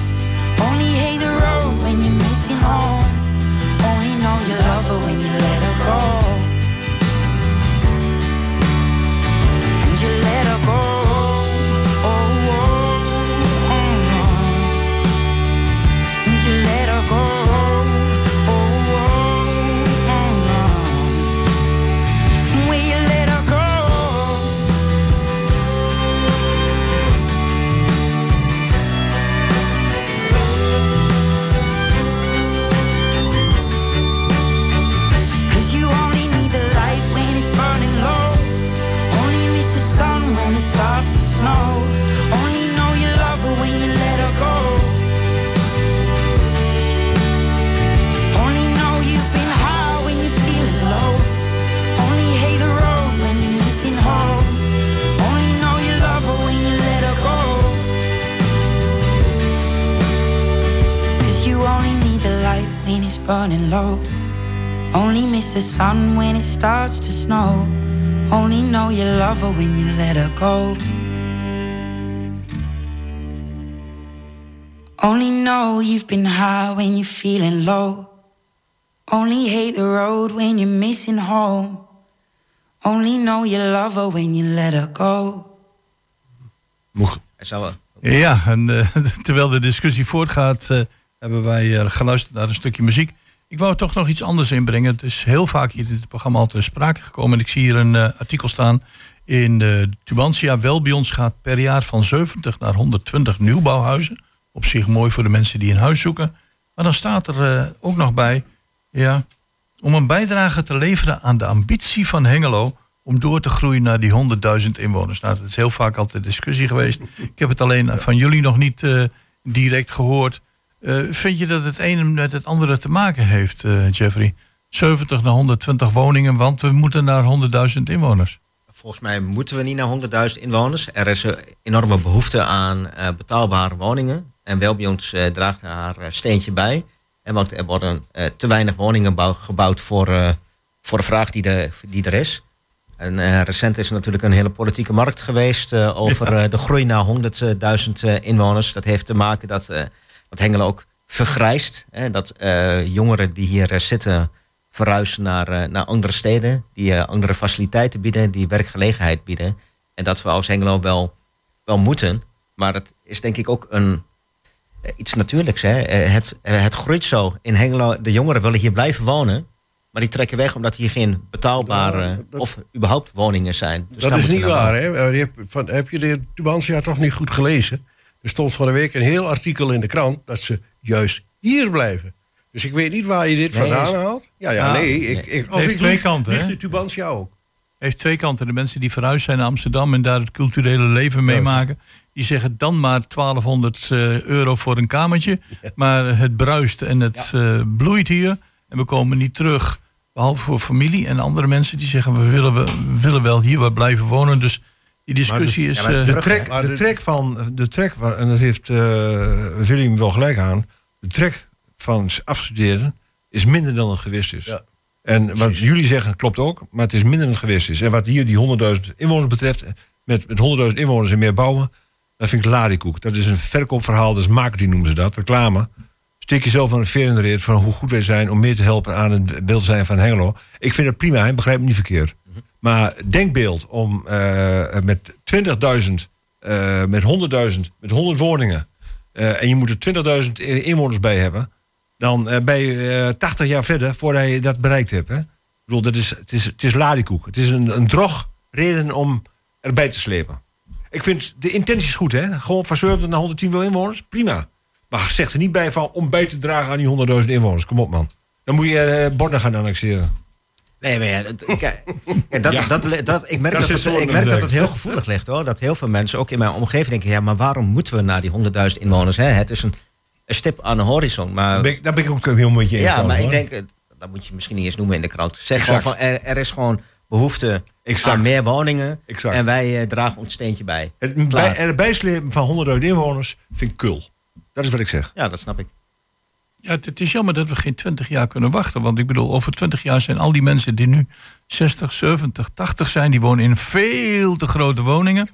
Speaker 9: Only know you love her when you let her go. Burning low. Only miss the sun when it starts to snow. Only know you love her when you let her go. Only know you've been high when you're feeling low. Only hate the road when you're missing home. Only know you love her when you let her go.
Speaker 8: Moeg.
Speaker 6: Zou,
Speaker 5: Ja, en eh, (laughs) terwijl de discussie voortgaat, eh, hebben wij eh, geluisterd naar een stukje muziek. Ik wou toch nog iets anders inbrengen. Het is heel vaak hier in het programma al te sprake gekomen. En ik zie hier een eh, artikel staan in de Tubantia. Wel bij ons gaat per jaar van 70 naar 120 nieuwbouwhuizen. Op zich mooi voor de mensen die een huis zoeken. Maar dan staat er eh, ook nog bij, ja, om een bijdrage te leveren aan de ambitie van Hengelo om door te groeien naar die 100.000 inwoners. Nou, dat is heel vaak altijd discussie geweest. Ik heb het alleen van jullie nog niet eh, direct gehoord. Eh, vind je dat het ene met het andere te maken heeft, eh, Jeffrey? 70 naar 120 woningen, want we moeten naar 100.000 inwoners.
Speaker 6: volgens mij moeten we niet naar 100.000 inwoners. Er is een enorme behoefte aan eh, betaalbare woningen. En Welbionds eh draagt haar steentje bij. En want er worden te weinig woningen bouw- gebouwd voor, voor de vraag die, de, die er is. En recent is er natuurlijk een hele politieke markt geweest over de groei naar 100.000 eh, inwoners. Dat heeft te maken dat, dat Hengelo ook vergrijst. Hè, dat eh, jongeren die hier eh, zitten verhuizen naar, eh, naar andere steden. Die andere faciliteiten bieden, die werkgelegenheid bieden. En dat we als Hengelo wel, wel moeten. Maar het is denk ik ook een, iets natuurlijks. Hè? Het, het groeit zo. In Hengelo, de jongeren willen hier blijven wonen. Maar die trekken weg omdat hier geen betaalbare
Speaker 7: dat-
Speaker 6: of überhaupt woningen zijn. Dus
Speaker 7: dat is niet waar, hè? Hebt van- heb je de Tubantia toch niet goed gelezen? Er stond van de week een heel artikel in de krant dat ze juist hier blijven. Dus ik weet niet waar je dit
Speaker 6: Nee,
Speaker 7: vandaan haalt. Ja, ja,
Speaker 5: Ja,
Speaker 7: nee. Ik, ik, als
Speaker 5: Heeft
Speaker 7: ik
Speaker 5: twee kanten,
Speaker 7: ligt
Speaker 5: hè?
Speaker 7: de Tubantia ook.
Speaker 5: heeft twee kanten. De mensen die verhuisd zijn naar Amsterdam en daar het culturele leven meemaken, die zeggen dan maar 1200 eh, euro voor een kamertje. (laughs) Maar het bruist en het eh, bloeit hier en we komen niet terug. Behalve voor familie en andere mensen die zeggen we willen, we willen wel hier wat blijven wonen. Dus die discussie is.
Speaker 6: ja,
Speaker 5: eh,
Speaker 8: De trek,
Speaker 7: Maar
Speaker 8: de
Speaker 7: de-
Speaker 8: trek van, de trek, en dat heeft eh Willem wel gelijk aan, de trek van afstuderen is minder dan het geweest is.
Speaker 7: Ja.
Speaker 8: En wat
Speaker 7: Precies.
Speaker 8: jullie zeggen klopt ook, maar het is minder dan het geweest is. En wat hier die 100.000 inwoners betreft, met, met 100.000 inwoners en meer bouwen, dat vind ik ladiekoek. Dat is een verkoopverhaal, dat is marketing noemen ze dat, reclame. Steek jezelf aan een veer in de reet van hoe goed wij zijn om meer te helpen aan het beeld zijn van Hengelo. Ik vind het prima, hè, begrijp me niet verkeerd. Maar denkbeeld om eh, met 20.000, eh, met 100.000, met 100 woningen. eh, en je moet er 20.000 inwoners bij hebben. Dan ben je eh, 80 jaar verder voordat je dat bereikt hebt. Hè? Ik bedoel, dat is, het, is, het is. Het is een, een drog reden om erbij te slepen. Ik vind de intenties goed, hè? Gewoon van 70 naar 110 wil inwoners, prima. Maar zeg er niet bij van om bij te dragen aan die 100.000 inwoners. Kom op, man. Dan moet je eh Borden gaan annexeren.
Speaker 6: Nee, maar ja, dat, (laughs) ja, dat,
Speaker 8: Ja.
Speaker 6: dat, dat, ik merk,
Speaker 8: Dat
Speaker 6: het, ik
Speaker 8: in
Speaker 6: merk dat het heel gevoelig ligt hoor. Dat heel veel mensen, ook in mijn omgeving, denken: ja, maar waarom moeten we naar die 100.000 inwoners? Hè? Het is een, een stip aan de horizon. Maar,
Speaker 8: Daar ben ik, daar ben ik ook heel met je eens.
Speaker 6: ja, maar ik denk, eh, dat moet je misschien niet eens noemen in de krant. Zeg gewoon van er, er is gewoon behoefte
Speaker 8: Exact.
Speaker 6: aan meer woningen.
Speaker 8: Exact.
Speaker 6: En wij eh, dragen ons steentje bij.
Speaker 8: Het bij, erbij slepen van 100.000 inwoners vind ik kul. Dat is wat ik zeg.
Speaker 6: Ja, dat snap ik.
Speaker 5: Ja, het, is jammer dat we geen 20 jaar kunnen wachten. Want ik bedoel, over 20 jaar zijn al die mensen die nu 60, 70, 80 zijn, die wonen in veel te grote woningen.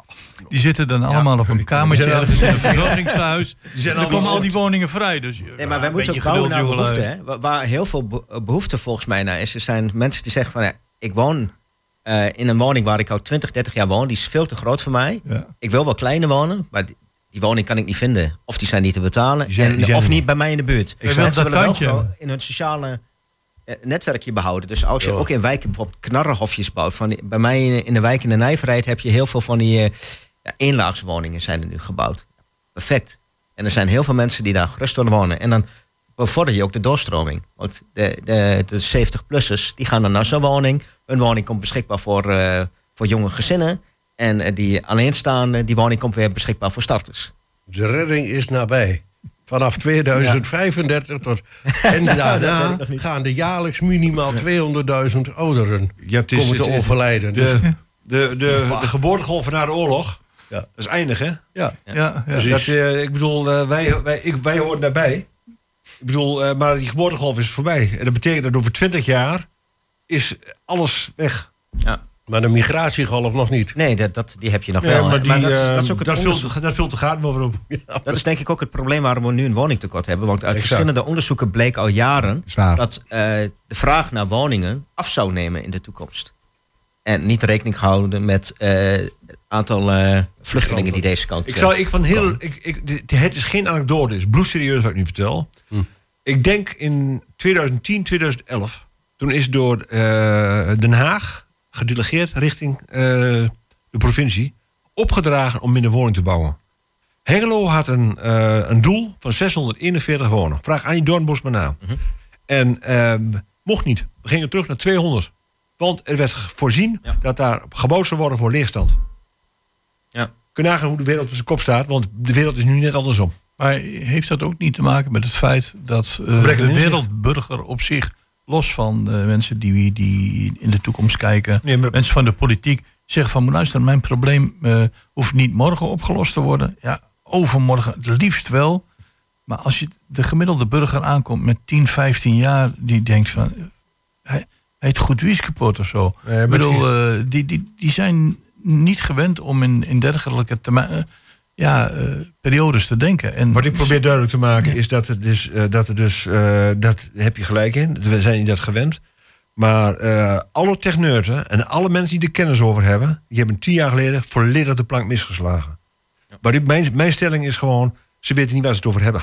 Speaker 5: Die zitten dan allemaal op een kamertje ergens in een. (laughs)
Speaker 8: Die zijn
Speaker 5: En dan komen al die woningen vrij. Dus,
Speaker 6: Nee, maar wij moeten ook bouwen naar
Speaker 5: geduld,
Speaker 6: behoefte. Hè? Waar, heel veel be- behoefte volgens mij naar is. Er zijn mensen die zeggen van... Ja, ik woon eh, in een woning waar ik al 20, 30 jaar woon. Die is veel te groot voor mij.
Speaker 5: Ja.
Speaker 6: Ik wil wel kleiner wonen, maar die, woning kan ik niet vinden. Of die zijn niet te betalen.
Speaker 8: Die zijn-
Speaker 6: en,
Speaker 8: die zijn
Speaker 6: of niet
Speaker 8: niet.
Speaker 6: bij mij in de buurt.
Speaker 5: wil
Speaker 6: Mensen
Speaker 5: dat tandje
Speaker 6: in hun sociale eh, netwerkje behouden. Dus als je ook in wijken bijvoorbeeld knarrenhofjes bouwt. Van die- bij mij in, in de wijk in de Nijverheid heb je heel veel van die eh ja, eenlaagswoningen zijn er nu gebouwd. Perfect. En er zijn heel veel mensen die daar gerust willen wonen. En dan bevorder je ook de doorstroming. Want de, de, de 70-plussers die gaan dan naar zo'n woning. Hun woning komt beschikbaar voor, eh, voor jonge gezinnen. En eh, die alleenstaande, die woning komt weer beschikbaar voor starters.
Speaker 7: De redding is nabij. Vanaf 2035 tot. (laughs) En daarna gaan er jaarlijks minimaal 200.000 ouderen
Speaker 8: Ja, het is-
Speaker 7: komen te overlijden. Dus,
Speaker 8: De, de, de, de geboortegolven na de oorlog,
Speaker 7: Ja.
Speaker 8: dat is eindig, hè?
Speaker 7: ja.
Speaker 5: Ja, ja.
Speaker 8: Dus dat, eh, ik bedoel, eh, wij, wij, ik, wij horen daarbij. Ik bedoel, eh, maar die geboortegolf is voorbij. En dat betekent dat over 20 jaar is alles weg.
Speaker 6: Ja.
Speaker 7: Maar de migratiegolf nog niet.
Speaker 6: Nee, dat, dat, die heb je nog
Speaker 8: Ja,
Speaker 6: wel.
Speaker 8: maar die,
Speaker 6: dat, is,
Speaker 8: eh,
Speaker 6: dat is ook het
Speaker 8: dat
Speaker 6: onderzoek-
Speaker 8: vult, dat vult de gaten op. (laughs)
Speaker 6: Dat is denk ik ook het probleem waarom we nu een woningtekort hebben. Want uit
Speaker 7: Exact.
Speaker 6: verschillende onderzoeken bleek al jaren
Speaker 8: Zwaar.
Speaker 6: dat eh, de vraag naar woningen af zou nemen in de toekomst. En niet rekening gehouden met eh, het aantal eh, vluchtelingen die deze kant
Speaker 8: Ik
Speaker 6: eh,
Speaker 8: zou, ik van heel, ik, ik, het is geen anekdote, het is bloedserieus wat ik nu vertel. Ik denk in 2010, 2011, toen is door eh, Den Haag gedelegeerd richting eh, de provincie opgedragen om minder woning te bouwen. Hengelo had een, eh, een doel van 641 wonen. Vraag aan je Doornbos maar na. En ehm, mocht niet. We gingen terug naar 200. Want er werd voorzien
Speaker 6: Ja.
Speaker 8: dat daar gebouwd zou worden voor leegstand.
Speaker 6: Ja.
Speaker 8: Kun je nagaan hoe de wereld op zijn kop staat, want de wereld is nu net andersom.
Speaker 5: Maar heeft dat ook niet te maken met het feit dat eh, de wereldburger op zich, los van eh, mensen die, die in de toekomst kijken,
Speaker 8: Nee, maar-
Speaker 5: mensen van de politiek, zeggen van luister, mijn probleem eh, hoeft niet morgen opgelost te worden. Ja, overmorgen het liefst wel. Maar als je de gemiddelde burger aankomt met 10, 15 jaar, die denkt van eh, hij, heet goed wies kapot of zo.
Speaker 8: Nee,
Speaker 5: Ik bedoel, die, die, die zijn niet gewend om in, in dergelijke termijn, ja, eh, periodes te denken. En
Speaker 8: Wat ik probeer duidelijk te maken is dat er dus, eh, dat er dus eh, dat heb je gelijk in, we zijn niet dat gewend. Maar eh, alle techneuten en alle mensen die er kennis over hebben, die hebben tien jaar geleden volledig de plank misgeslagen. Maar die- mijn, mijn stelling is gewoon, ze weten niet waar ze het over hebben.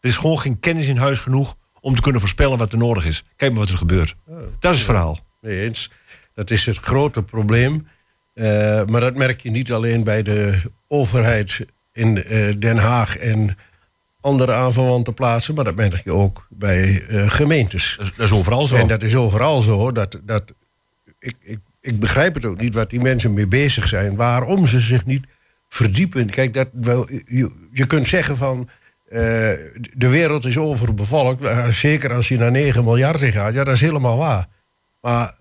Speaker 8: Er is gewoon geen kennis in huis genoeg om te kunnen voorspellen wat er nodig is. Kijk maar wat er gebeurt. Dat is het verhaal.
Speaker 7: Nee eens. Dat is het grote probleem. Eh, maar dat merk je niet alleen bij de overheid in eh, Den Haag en andere aanverwante plaatsen, maar dat merk je ook bij eh, gemeentes.
Speaker 8: Dat is, dat is overal zo.
Speaker 7: En dat is overal zo. Dat, dat, ik, ik, ik begrijp het ook niet wat die mensen mee bezig zijn. Waarom ze zich niet verdiepen. Kijk, dat, wel, je, je kunt zeggen van. eh, de wereld is overbevolkt. Zeker als je naar 9 miljard in gaat. Ja, dat is helemaal waar. Maar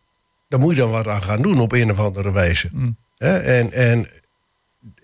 Speaker 7: daar moet je dan wat aan gaan doen op een of andere wijze. Hè? En, en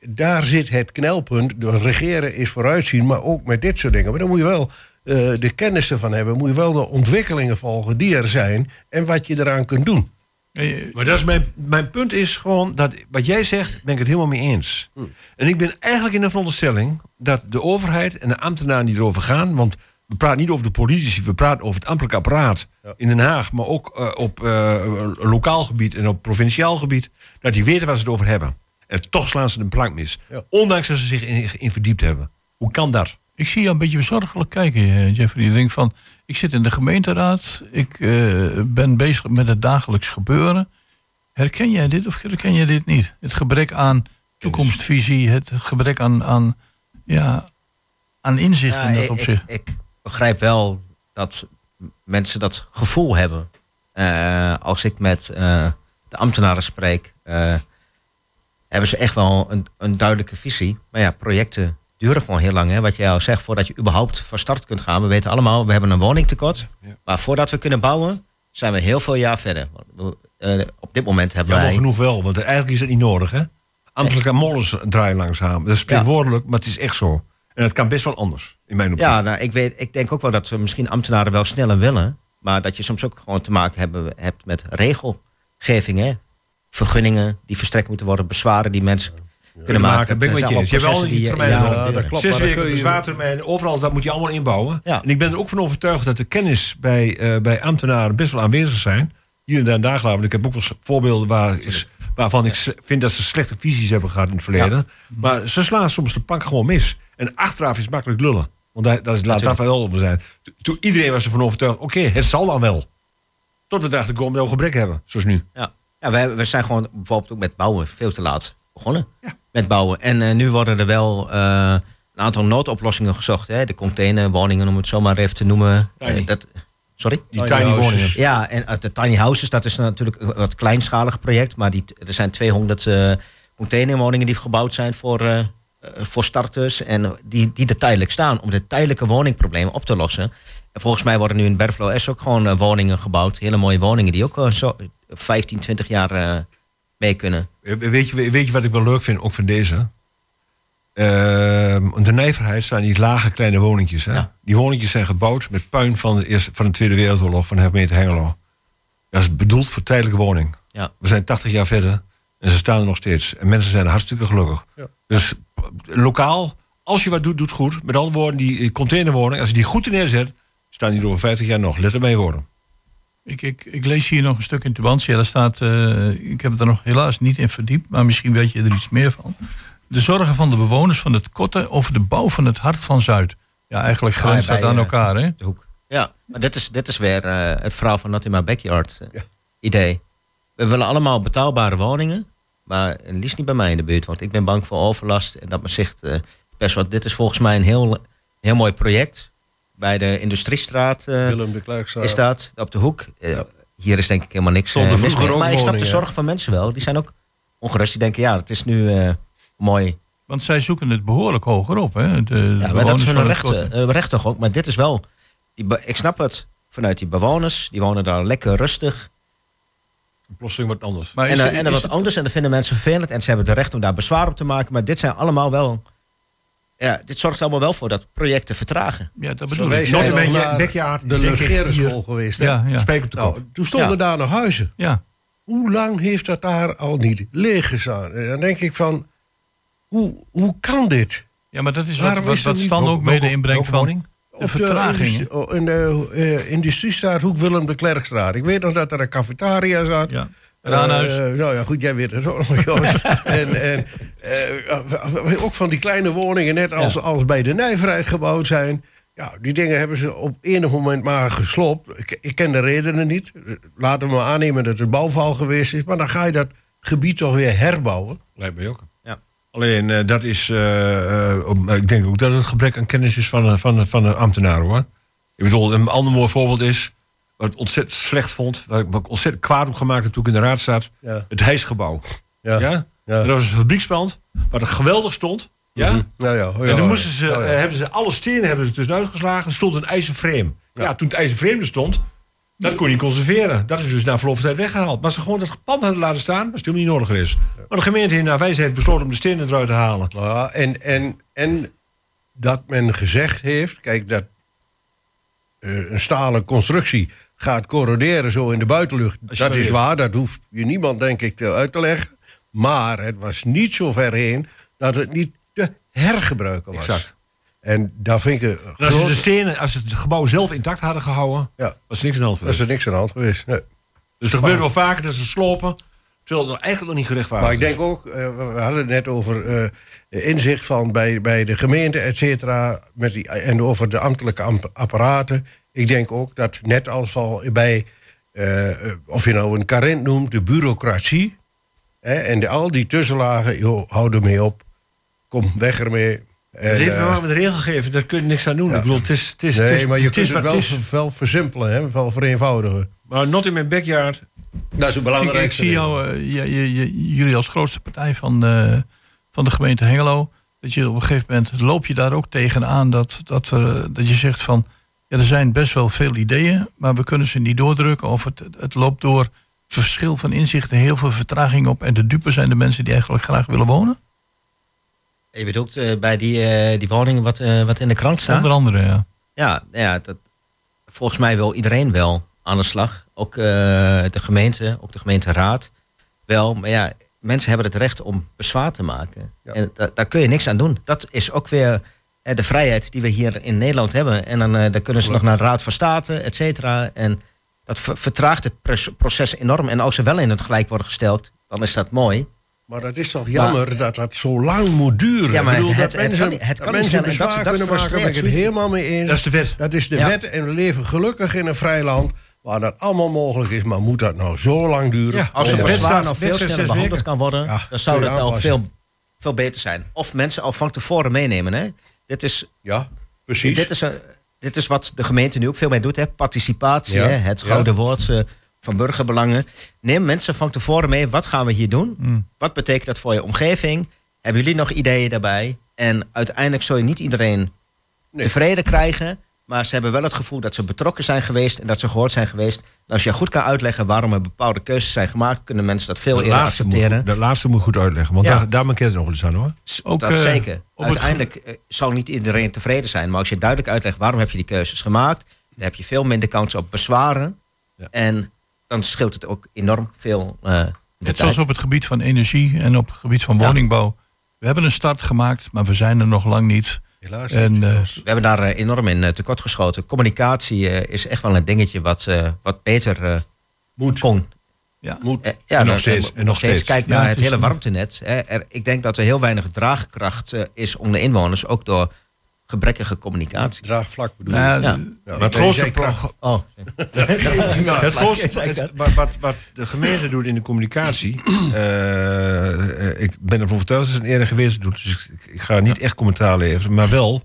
Speaker 7: daar zit het knelpunt. De regeren is vooruitzien, maar ook met dit soort dingen. Maar dan moet je wel eh, de kennis ervan hebben. Moet je wel de ontwikkelingen volgen die er zijn. En wat je eraan kunt doen.
Speaker 5: Eh,
Speaker 8: Maar dat is mijn, mijn punt is gewoon dat wat jij zegt, ben ik het helemaal mee eens. En ik ben eigenlijk in de veronderstelling dat de overheid en de ambtenaren die erover gaan, want we praten niet over de politici, we praten over het ambtelijk apparaat in Den Haag, maar ook eh, op eh, lokaal gebied en op provinciaal gebied, dat die weten waar ze het over hebben. En toch slaan ze de plank mis.
Speaker 7: Ja.
Speaker 8: Ondanks dat ze zich in, in verdiept hebben. Hoe kan dat?
Speaker 5: Ik zie je een beetje bezorgelijk kijken, eh, Jeffrey. Je denkt van, ik zit in de gemeenteraad. Ik eh, ben bezig met het dagelijks gebeuren. Herken jij dit of herken jij dit niet? Het gebrek aan toekomstvisie, het gebrek aan, aan, ja, aan inzicht in dat
Speaker 6: ik,
Speaker 5: opzicht.
Speaker 6: ik, ik begrijp wel dat mensen dat gevoel hebben. Eh, als ik met eh, de ambtenaren spreek, eh, hebben ze echt wel een, een duidelijke visie. Maar ja, projecten duren gewoon heel lang. Hè? Wat jij al zegt, voordat je überhaupt van start kunt gaan. We weten allemaal, we hebben een woningtekort. Maar voordat we kunnen bouwen, zijn we heel veel jaar verder. Eh, op dit moment hebben
Speaker 8: Jammer
Speaker 6: wij...
Speaker 8: genoeg wel, want eigenlijk is het niet nodig, hè? Ambtelijke molens draaien langzaam. Dat is spreekwoordelijk, maar het is echt zo. En het kan best wel anders, in mijn optiek.
Speaker 6: Ja, nou, ik, weet, ik denk ook wel dat we misschien ambtenaren wel sneller willen. Maar dat je soms ook gewoon te maken hebben, hebt met regelgeving. Hè? Vergunningen die verstrekt moeten worden, bezwaren die mensen kunnen
Speaker 8: maken.
Speaker 6: maken.
Speaker 8: ben ik met je eens. Hebt die
Speaker 6: die, ja,
Speaker 7: dat klopt.
Speaker 8: Zes weken bezwaartermijn, overal, dat moet je allemaal inbouwen.
Speaker 6: Ja.
Speaker 8: En ik ben er ook van overtuigd dat de kennis bij, eh, bij ambtenaren best wel aanwezig zijn. Hier en daar en daar geloof ik. Ik heb ook wel voorbeelden waar is, waarvan ik vind dat ze slechte visies hebben gehad in het verleden. Maar ze slaan soms de plank gewoon mis. En achteraf is makkelijk lullen. Want daar, daar is- laat daar wel op zijn. To- Toen iedereen was ervan overtuigd, oké, het zal dan wel. Tot we erachter komen dat we gebrek hebben, zoals nu.
Speaker 6: Ja, ja we, we zijn gewoon bijvoorbeeld ook met bouwen veel te laat begonnen. Met bouwen. En eh, nu worden er wel eh, een aantal noodoplossingen gezocht. Hè? De containerwoningen, om het zo maar even te noemen.
Speaker 8: Tiny.
Speaker 6: Eh, dat, sorry?
Speaker 8: Die tiny, woningen.
Speaker 6: Ja, en uit de tiny houses, dat is natuurlijk een wat kleinschalig project. Maar die, er zijn 200 eh, containerwoningen die gebouwd zijn voor, voor starters. En die, die er tijdelijk staan om de tijdelijke woningproblemen op te lossen. En volgens mij worden nu in Berflo S ook gewoon eh, woningen gebouwd. Hele mooie woningen die ook eh, zo 15, 20 jaar eh, mee kunnen.
Speaker 8: Weet je, weet je wat ik wel leuk vind, ook van deze? Ehm, de nijverheid staan die lage kleine woningjes. Hè?
Speaker 6: Ja.
Speaker 8: Die woningjes zijn gebouwd met puin van de, eerste, van de Tweede Wereldoorlog van de gemeente Hengelo. Dat is bedoeld voor tijdelijke woning.
Speaker 6: Ja.
Speaker 8: We zijn 80 jaar verder en ze staan er nog steeds. En mensen zijn hartstikke gelukkig. Dus p- lokaal, als je wat doet, doet goed. Met andere woorden, die containerwoning, als je die goed neerzet, staan die er over 50 jaar nog. Let erbij worden.
Speaker 5: Ik, ik, ik lees hier nog een stuk in Tubantia. Daar staat, eh, ik heb het er nog helaas niet in verdiept, maar misschien weet je er iets meer van. De zorgen van de bewoners van het Kotten over de bouw van het Hart van Zuid. Ja, eigenlijk grenst dat aan
Speaker 6: eh,
Speaker 5: elkaar, hè?
Speaker 6: De hoek. Ja, maar dit is, dit is weer eh, het verhaal van Not in My Backyard idee. We willen allemaal betaalbare woningen, maar liefst niet bij mij in de buurt. Want ik ben bang voor overlast en dat mijn zicht eh, best wel... Dit is volgens mij een heel, heel mooi project. Bij de Industriestraat eh,
Speaker 7: Willem de
Speaker 6: is dat, op de hoek. Eh, hier is denk ik helemaal niks
Speaker 7: Stonden
Speaker 6: eh, mis mee. Maar ik snap de zorg van mensen wel. Die zijn ook ongerust. Die denken, ja, het is nu eh, mooi.
Speaker 5: Want zij zoeken het behoorlijk hoger op, hè? De,
Speaker 6: Ja, maar dat is hun recht, eh, toch ook. Maar dit is wel... Die, ik snap het vanuit die bewoners. Die wonen daar lekker rustig.
Speaker 8: Plotseling wat anders.
Speaker 5: Maar
Speaker 6: En,
Speaker 5: is het-
Speaker 6: en dat wat anders. En dat vinden mensen vervelend. En ze hebben het recht om daar bezwaar op te maken. Maar dit zijn allemaal wel... Ja, dit zorgt allemaal wel voor dat projecten vertragen.
Speaker 5: Ja, dat bedoel ik.
Speaker 8: Nooit
Speaker 7: naar
Speaker 8: backyard,
Speaker 7: de Legerenschool geweest. hè?
Speaker 5: Ja, ja.
Speaker 8: Spreek op de.
Speaker 7: Nou, toen stonden
Speaker 6: Ja.
Speaker 7: daar nog huizen.
Speaker 5: ja.
Speaker 7: Hoe lang heeft dat daar al niet leeg gestaan? Dan denk ik van, hoe, hoe kan dit?
Speaker 5: ja, maar dat is wat,
Speaker 7: Waarom
Speaker 5: wat, wat Stan ook mede inbrengt van de vertraging.
Speaker 7: in de eh, industriestraat Hoek Willem de Klerkstraat. Ik weet nog dat er een cafetaria zat.
Speaker 5: Ja. Raanhuis.
Speaker 7: Eh, nou ja, goed, jij weet het ook nog, (laughs) Joost. en en eh, ook van die kleine woningen, net als, als bij de Nijverheid gebouwd zijn. Ja, die dingen hebben ze op enig moment maar geslopt. Ik, ik ken de redenen niet. Laten we maar aannemen dat het bouwval geweest is. Maar dan ga je dat gebied toch weer herbouwen.
Speaker 8: Lijkt mij ook.
Speaker 6: Ja.
Speaker 8: Alleen eh, dat is, ik denk ook dat het een gebrek aan kennis is van, de- van, van de ambtenaren hoor. Ik bedoel, een ander mooi voorbeeld is, wat ik ontzettend slecht vond, waar ik, wat ik ontzettend kwaad op gemaakt heb toen ik in de raad zat,
Speaker 7: Ja.
Speaker 8: het hijsgebouw.
Speaker 7: Ja.
Speaker 8: Ja? Dat was een fabriekspand, waar het geweldig stond. Ja?
Speaker 7: Mhm. Ja, oh ja,
Speaker 8: en toen moesten ze,
Speaker 7: oh
Speaker 8: eh, hebben ze alle stenen hebben ze tussenuit geslagen. Er stond een ijzerframe. Ja. toen het ijzerframe er stond, dat kon je niet conserveren. Dat is dus na verloop van tijd weggehaald. Maar ze gewoon dat pand hadden laten staan, was helemaal niet nodig geweest. Maar de gemeente in naar wijsheid besloten om de stenen eruit te halen.
Speaker 7: Ja, en, en, en dat men gezegd heeft, kijk, dat eh, een stalen constructie gaat corroderen zo in de buitenlucht. Dat is waar, dat hoeft je niemand denk ik te uit te leggen. Maar het was niet zo ver heen dat het niet te hergebruiken was.
Speaker 8: Exact.
Speaker 7: En daar vind ik
Speaker 8: als ze de stenen, als ze het gebouw zelf intact hadden gehouden,
Speaker 7: Ja,
Speaker 8: was er niks aan de hand geweest.
Speaker 7: er niks aan de hand geweest. Nee.
Speaker 8: Dus er gebeurt wel vaker dat ze slopen, terwijl het nog eigenlijk nog niet gerechtvaardigd
Speaker 7: Maar ik denk ook, eh, we hadden het net over eh, inzicht van bij, bij de gemeente, et cetera, met die- en over de ambtelijke amp- apparaten. Ik denk ook dat net als al bij, eh, of je nou een carent noemt, de bureaucratie. Hè, en de, al die tussenlagen, joh, hou ermee op. Kom, weg ermee. En,
Speaker 8: Het heeft maar met de regelgeving, daar kun je niks aan doen. Ik bedoel, het is, het is, het
Speaker 7: nee,
Speaker 8: is,
Speaker 7: maar je
Speaker 8: het
Speaker 7: kunt het wel,
Speaker 8: het
Speaker 7: wel versimpelen, hè, wel vereenvoudigen.
Speaker 8: Maar not in mijn backyard.
Speaker 7: Dat is een
Speaker 5: Ik,
Speaker 7: belangrijk.
Speaker 5: ik zie jou, eh, je- je- je- jullie als grootste partij van de, van de gemeente Hengelo. Dat je op een gegeven moment loop je daar ook tegenaan dat, dat, dat je zegt van. Ja, er zijn best wel veel ideeën, maar we kunnen ze niet doordrukken. Of het, het loopt door verschil van inzichten, heel veel vertraging op. En de dupe zijn de mensen die eigenlijk graag willen wonen.
Speaker 6: Je bedoelt eh, bij die, eh, die woningen wat, eh, wat in de krant staat?
Speaker 5: Onder andere, ja.
Speaker 6: Ja, ja dat, volgens mij wil iedereen wel aan de slag. Ook eh, de gemeente, ook de gemeenteraad. Wel, maar ja, mensen hebben het recht om bezwaar te maken.
Speaker 7: Ja.
Speaker 6: En da- daar kun je niks aan doen. Dat is ook weer de vrijheid die we hier in Nederland hebben. En dan, eh, dan kunnen ze nog naar de Raad van State, et cetera. En dat ver- vertraagt het proces enorm. En als ze wel in het gelijk worden gesteld, dan is dat mooi.
Speaker 7: Maar dat is toch jammer dat dat zo lang moet duren.
Speaker 6: Ja, maar
Speaker 7: Ik bedoel,
Speaker 6: het-
Speaker 7: dat
Speaker 6: het
Speaker 7: mensen,
Speaker 6: kan niet- het
Speaker 7: dat
Speaker 6: kan niet
Speaker 7: mensen
Speaker 6: zijn en dat-
Speaker 7: bezwaar
Speaker 6: dat
Speaker 7: kunnen maken, ben ik het helemaal mee eens.
Speaker 8: Dat is de wet.
Speaker 7: Dat is de
Speaker 6: Ja.
Speaker 7: wet en we leven gelukkig in een vrij land waar dat allemaal mogelijk is. Maar moet dat nou zo lang duren?
Speaker 8: Ja,
Speaker 6: Als een
Speaker 8: wet
Speaker 6: bezwaar nog veel sneller behandeld
Speaker 8: weken.
Speaker 6: kan worden,
Speaker 7: Ja,
Speaker 6: dan zou dat al veel, veel beter zijn. Of mensen al van tevoren meenemen. Hè? Dit, is,
Speaker 7: Ja, precies.
Speaker 6: dit, is, een- dit is wat de gemeente nu ook veel mee doet. Hè? Participatie,
Speaker 7: Ja,
Speaker 6: hè? het
Speaker 7: ja.
Speaker 6: gouden woord eh, van burgerbelangen. Neem mensen van tevoren mee. Wat gaan we hier doen?
Speaker 5: Mm.
Speaker 6: Wat betekent dat voor je omgeving? Hebben jullie nog ideeën daarbij? En uiteindelijk zul je niet iedereen
Speaker 7: Nee.
Speaker 6: tevreden krijgen. Maar ze hebben wel het gevoel dat ze betrokken zijn geweest en dat ze gehoord zijn geweest. En als je goed kan uitleggen waarom er bepaalde keuzes zijn gemaakt, kunnen mensen dat veel eerder
Speaker 8: moet,
Speaker 6: accepteren.
Speaker 8: dat laatste moet je goed uitleggen, want
Speaker 6: Ja.
Speaker 8: daar, daar maakt het nog wel eens aan hoor.
Speaker 5: Ook,
Speaker 6: dat
Speaker 5: eh,
Speaker 6: zeker.
Speaker 5: het
Speaker 6: Uiteindelijk eh, zal niet iedereen tevreden zijn. Maar als je duidelijk uitlegt waarom heb je die keuzes gemaakt, dan heb je veel minder kans op bezwaren.
Speaker 8: Ja.
Speaker 6: En dan scheelt het ook enorm veel. eh de
Speaker 5: Net zoals op het gebied van energie en op het gebied van
Speaker 6: Ja.
Speaker 5: woningbouw. We hebben een start gemaakt, maar we zijn er nog lang niet.
Speaker 7: Helaas
Speaker 5: En,
Speaker 7: niet.
Speaker 5: eh,
Speaker 6: We hebben daar eh, enorm in eh, tekortgeschoten. Communicatie eh, is echt wel een dingetje wat, eh, wat beter
Speaker 7: moet.
Speaker 6: kon.
Speaker 5: Ja.
Speaker 6: Eh, ja,
Speaker 8: En nog steeds, en nog steeds.
Speaker 6: Kijk
Speaker 5: Ja,
Speaker 6: naar
Speaker 5: het
Speaker 6: hele warmtenet. Hè. Er, ik denk dat er heel weinig draagkracht is onder inwoners, ook door gebrekkige communicatie.
Speaker 7: Draagvlak bedoel
Speaker 5: Nou,
Speaker 7: ik.
Speaker 5: ja,
Speaker 6: Ja.
Speaker 7: Ja,
Speaker 8: Maar het grootste pro-
Speaker 6: Oh,
Speaker 8: het grootste,
Speaker 6: zei ik (laughs)
Speaker 8: het- wat, wat, wat de gemeente doet in de communicatie. (clears throat) eh, eh, ik ben ervan overtuigd dat ze het eerder geweest doet. Dus ik, ik ga niet echt commentaar leveren. Maar wel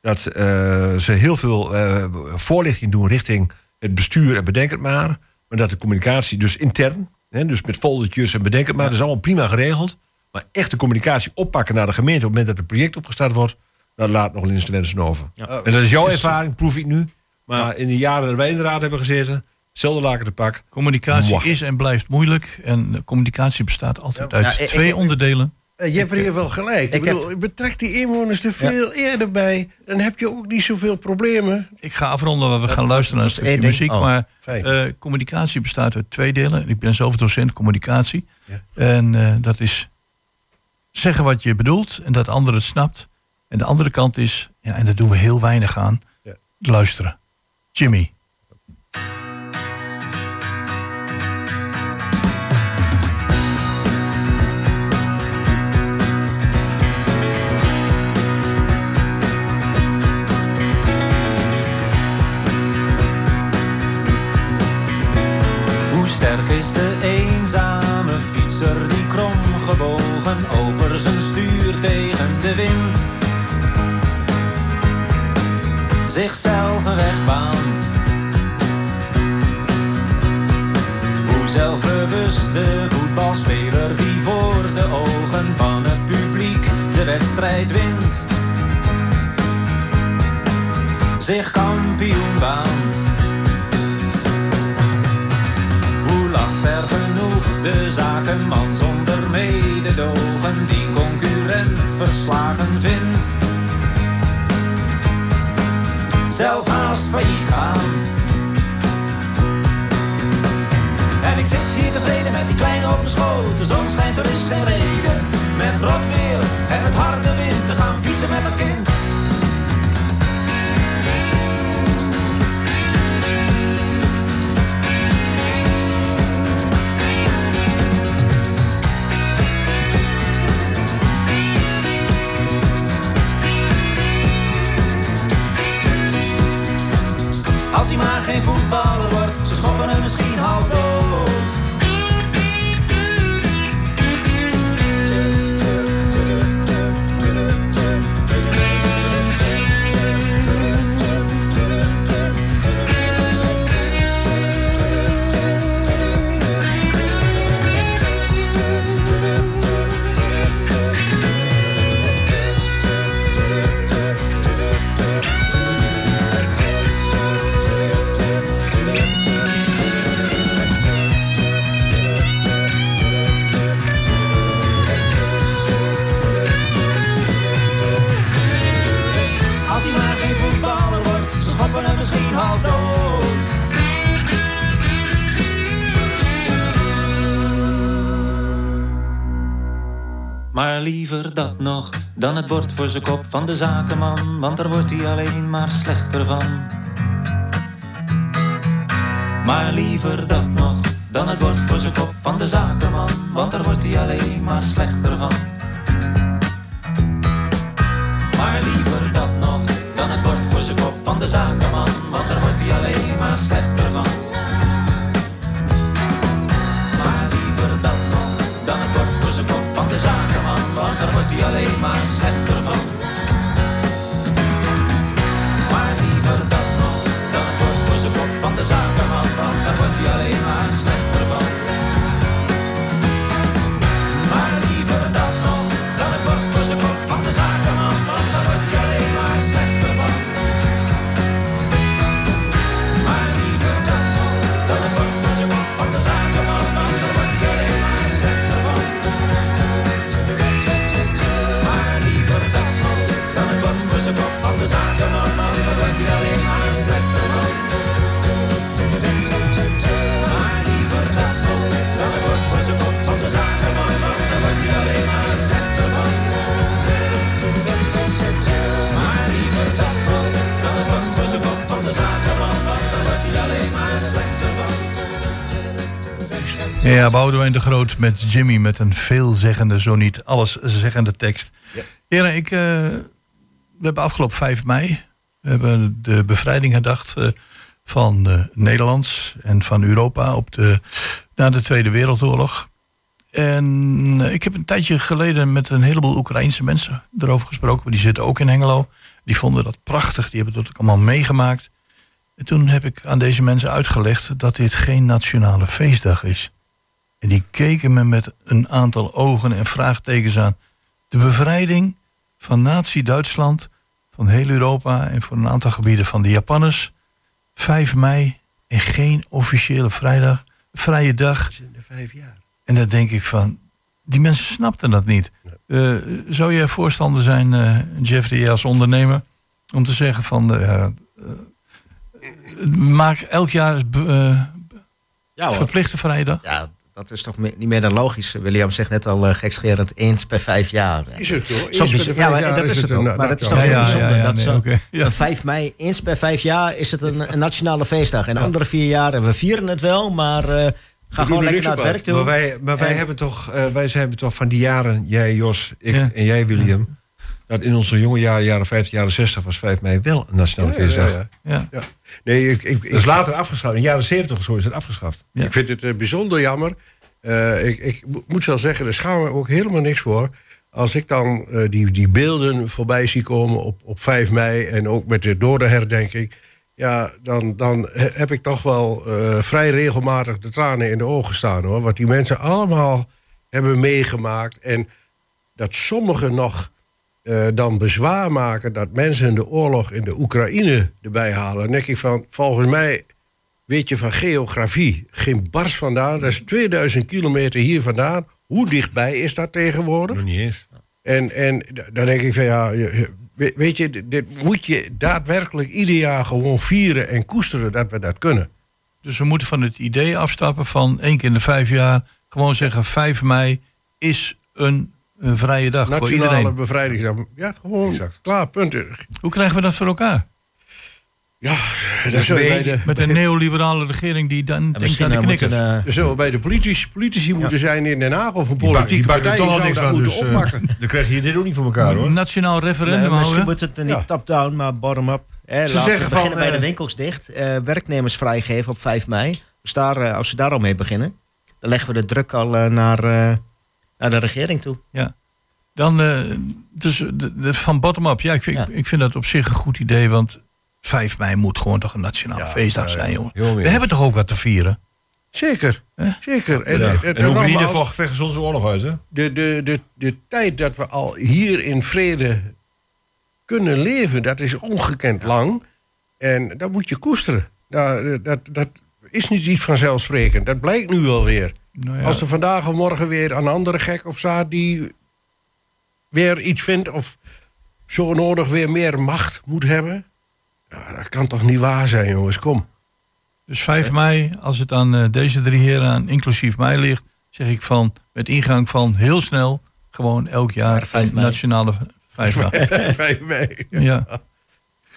Speaker 8: dat eh, ze heel veel eh, voorlichting doen richting het bestuur en bedenk het maar. Maar dat de communicatie dus intern, hè, dus met foldertjes en bedenk het maar, dat is allemaal prima geregeld. Maar echt de communicatie oppakken naar de gemeente op het moment dat het project opgestart wordt, dat laat nog eens te wensen over.
Speaker 6: Ja.
Speaker 8: En dat is jouw
Speaker 7: is-
Speaker 8: ervaring, proef ik nu. Maar in de jaren dat wij in de raad hebben gezeten, hetzelfde laken te pak.
Speaker 5: Communicatie
Speaker 8: Mwah.
Speaker 5: is en blijft moeilijk. En communicatie bestaat altijd
Speaker 7: Ja,
Speaker 5: uit twee
Speaker 6: ik-
Speaker 5: onderdelen.
Speaker 7: Eh, Jeffrey heeft wel gelijk. Ik
Speaker 6: ik heb-
Speaker 7: bedoel, betrek die inwoners er veel eerder bij. Dan heb je ook niet zoveel problemen.
Speaker 5: Ik ga afronden, want we gaan luisteren naar een stukje muziek.
Speaker 6: Oh,
Speaker 5: maar
Speaker 7: fijn.
Speaker 5: eh, communicatie bestaat uit twee delen. Ik ben zelf docent communicatie.
Speaker 7: Ja.
Speaker 5: En eh, dat is zeggen wat je bedoelt en dat de ander het snapt. En de andere kant is, ja, en daar doen we heel weinig aan,
Speaker 7: Ja.
Speaker 5: luisteren. Jimmy.
Speaker 10: Wint. Zich kampioen baant. Hoe lacht ver genoeg de zakenman zonder mededogen die concurrent verslagen vindt. Zelf haast failliet gaand. En ik zit hier tevreden met die kleine op mijn schoot. De zon schijnt, er is reden. Met rot weer en met harde wind te gaan fietsen met een kind. Maar liever dat nog dan het bord voor zijn kop van de zakenman, want daar wordt hij alleen maar slechter van. Maar liever dat nog dan het bord voor zijn kop van de zakenman, want daar wordt hij alleen maar slechter van. Maar liever dat nog dan het bord voor zijn kop van de zakenman, want daar wordt hij alleen maar slechter van. Maar liever dat nog dan het de zakenman, want daar wordt hij alleen maar slechter van. Maar liever dat dan het bord voor zijn kop van de zakenman, want daar wordt hij alleen maar slechter van.
Speaker 5: Ja, Boudewijn de Groot met Jimmy met een veelzeggende, zo niet alleszeggende tekst. Heren, ik, eh, we hebben afgelopen 5 mei we hebben de bevrijding herdacht eh, van eh, Nederland en van Europa op de, na de Tweede Wereldoorlog. En ik heb een tijdje geleden met een heleboel Oekraïnse mensen erover gesproken. Die zitten ook in Hengelo. Die vonden dat prachtig. Die hebben dat ook allemaal meegemaakt. En toen heb ik aan deze mensen uitgelegd dat dit geen nationale feestdag is. En die keken me met een aantal ogen en vraagtekens aan. De bevrijding van Nazi-Duitsland, van heel Europa en voor een aantal gebieden van de Japanners. 5 mei en geen officiële vrijdag, vrije dag.
Speaker 7: de vijf jaar.
Speaker 5: En dan denk ik van, die mensen snapten dat niet. Eh, zou jij voorstander zijn, eh, Jeffrey, als ondernemer, om te zeggen van, eh, maak elk jaar verplichte vrije dag?
Speaker 6: Ja, dat is toch niet meer dan logisch. William zegt net al uh, gekscherend eens per vijf jaar.
Speaker 7: Is het hoor.
Speaker 6: Zo
Speaker 7: Eens per
Speaker 6: bijz-
Speaker 7: de
Speaker 6: ja, maar dat is het ook. Maar dat is toch heel
Speaker 5: Ja, ja,
Speaker 6: bijzonder.
Speaker 5: ja,
Speaker 6: dat
Speaker 5: nee,
Speaker 6: zo-
Speaker 5: oké, ja.
Speaker 6: Van 5 mei, eens per vijf jaar is het een, een nationale feestdag. En de andere vier jaar, en we vieren het wel, maar eh, ga gewoon
Speaker 7: er
Speaker 6: lekker naar het werk toe.
Speaker 8: Maar wij, maar wij,
Speaker 6: En-
Speaker 8: hebben toch, eh, wij zijn toch van die jaren, jij Jos, ik
Speaker 5: Ja.
Speaker 8: en jij William... dat in onze jonge jaren, jaren 50, jaren 60, was 5 mei wel een nationale feestdag.
Speaker 7: ja.
Speaker 5: Ja.
Speaker 7: Ja. Nee, ik, ik,
Speaker 8: Dat is later afgeschaft. In de jaren 70 of zo is het afgeschaft.
Speaker 5: Ja.
Speaker 7: Ik vind het eh, bijzonder jammer. Eh, ik, ik mo- moet wel zeggen, daar schaam ik me ook helemaal niks voor. Als ik dan eh, die, die beelden voorbij zie komen op, op 5 mei... en ook met de doordeherdenking... Ja, dan, dan he- heb ik toch wel eh, vrij regelmatig de tranen in de ogen staan hoor. Wat die mensen allemaal hebben meegemaakt. En dat sommigen nog eh, dan bezwaar maken dat mensen de oorlog in de Oekraïne erbij halen. Dan denk ik van, volgens mij weet je van geografie geen bars vandaan. Dat is 2000 kilometer hier vandaan. Hoe dichtbij is dat tegenwoordig?
Speaker 8: Nog niet eens.
Speaker 7: En, en dan denk ik van ja, weet je, dit moet je daadwerkelijk ieder jaar gewoon vieren en koesteren dat we dat kunnen.
Speaker 5: Dus we moeten van het idee afstappen van één keer in de vijf jaar gewoon zeggen 5 mei is een, een vrije dag voor
Speaker 7: Nationale
Speaker 5: iedereen.
Speaker 7: bevrijdingsdag. Ja, gewoon klaar, punt.
Speaker 5: Hoe krijgen we dat voor elkaar?
Speaker 7: Ja, dat je bij de,
Speaker 5: Met een neoliberale regering die dan denkt aan de
Speaker 6: eh,
Speaker 5: knikkers.
Speaker 6: moeten,
Speaker 7: zullen bij de politici, politici moeten zijn in Den Haag of een politieke
Speaker 8: er
Speaker 7: partij
Speaker 8: toch al
Speaker 7: zou
Speaker 8: niks
Speaker 7: dat moeten
Speaker 8: dus, eh,
Speaker 7: oppakken. (laughs)
Speaker 8: Dan krijg je dit ook niet voor elkaar hoor.
Speaker 5: Nationaal referendum
Speaker 6: Nee, misschien
Speaker 5: houden.
Speaker 6: moet het niet
Speaker 7: Ja.
Speaker 6: top-down, maar bottom-up.
Speaker 8: Ze
Speaker 6: laten we
Speaker 8: zeggen
Speaker 6: beginnen
Speaker 8: van,
Speaker 6: bij de
Speaker 8: eh,
Speaker 6: winkels dicht. eh, werknemers vrijgeven op 5 mei. Dus daar, als ze daar al mee beginnen, dan leggen we de druk al naar, eh, naar de regering toe.
Speaker 5: Dan, eh, dus de, de- van bottom-up. Ja, ik vind,
Speaker 6: Ja.
Speaker 5: ik vind dat op zich een goed idee. Want 5 mei moet gewoon toch een nationale
Speaker 7: Ja,
Speaker 5: feestdag
Speaker 8: ja, ja.
Speaker 5: zijn, jongen. We hebben toch ook wat te vieren?
Speaker 7: Zeker,
Speaker 5: Hè?
Speaker 7: zeker. En,
Speaker 8: Ja.
Speaker 7: en,
Speaker 8: En
Speaker 7: en
Speaker 8: Oekraïne
Speaker 7: nogmaals,
Speaker 8: vocht vechten onze oorlog uit, hè?
Speaker 7: de, de, de, de tijd dat we al hier in vrede kunnen leven, dat is ongekend lang. En dat moet je koesteren. Nou, dat, dat is niet iets vanzelfsprekend. Dat blijkt nu alweer.
Speaker 5: Nou ja,
Speaker 7: Als er vandaag of morgen weer een andere gek op staat die weer iets vindt of zo nodig weer meer macht moet hebben. Ja, dat kan toch niet waar zijn, jongens. Kom.
Speaker 5: dus 5 mei, als het aan eh, deze drie heren, aan, inclusief mij ligt, zeg ik van met ingang van heel snel gewoon elk jaar
Speaker 6: 5
Speaker 5: een
Speaker 6: mei.
Speaker 5: nationale feestdag.
Speaker 7: 5 (laughs) mei.
Speaker 5: ja.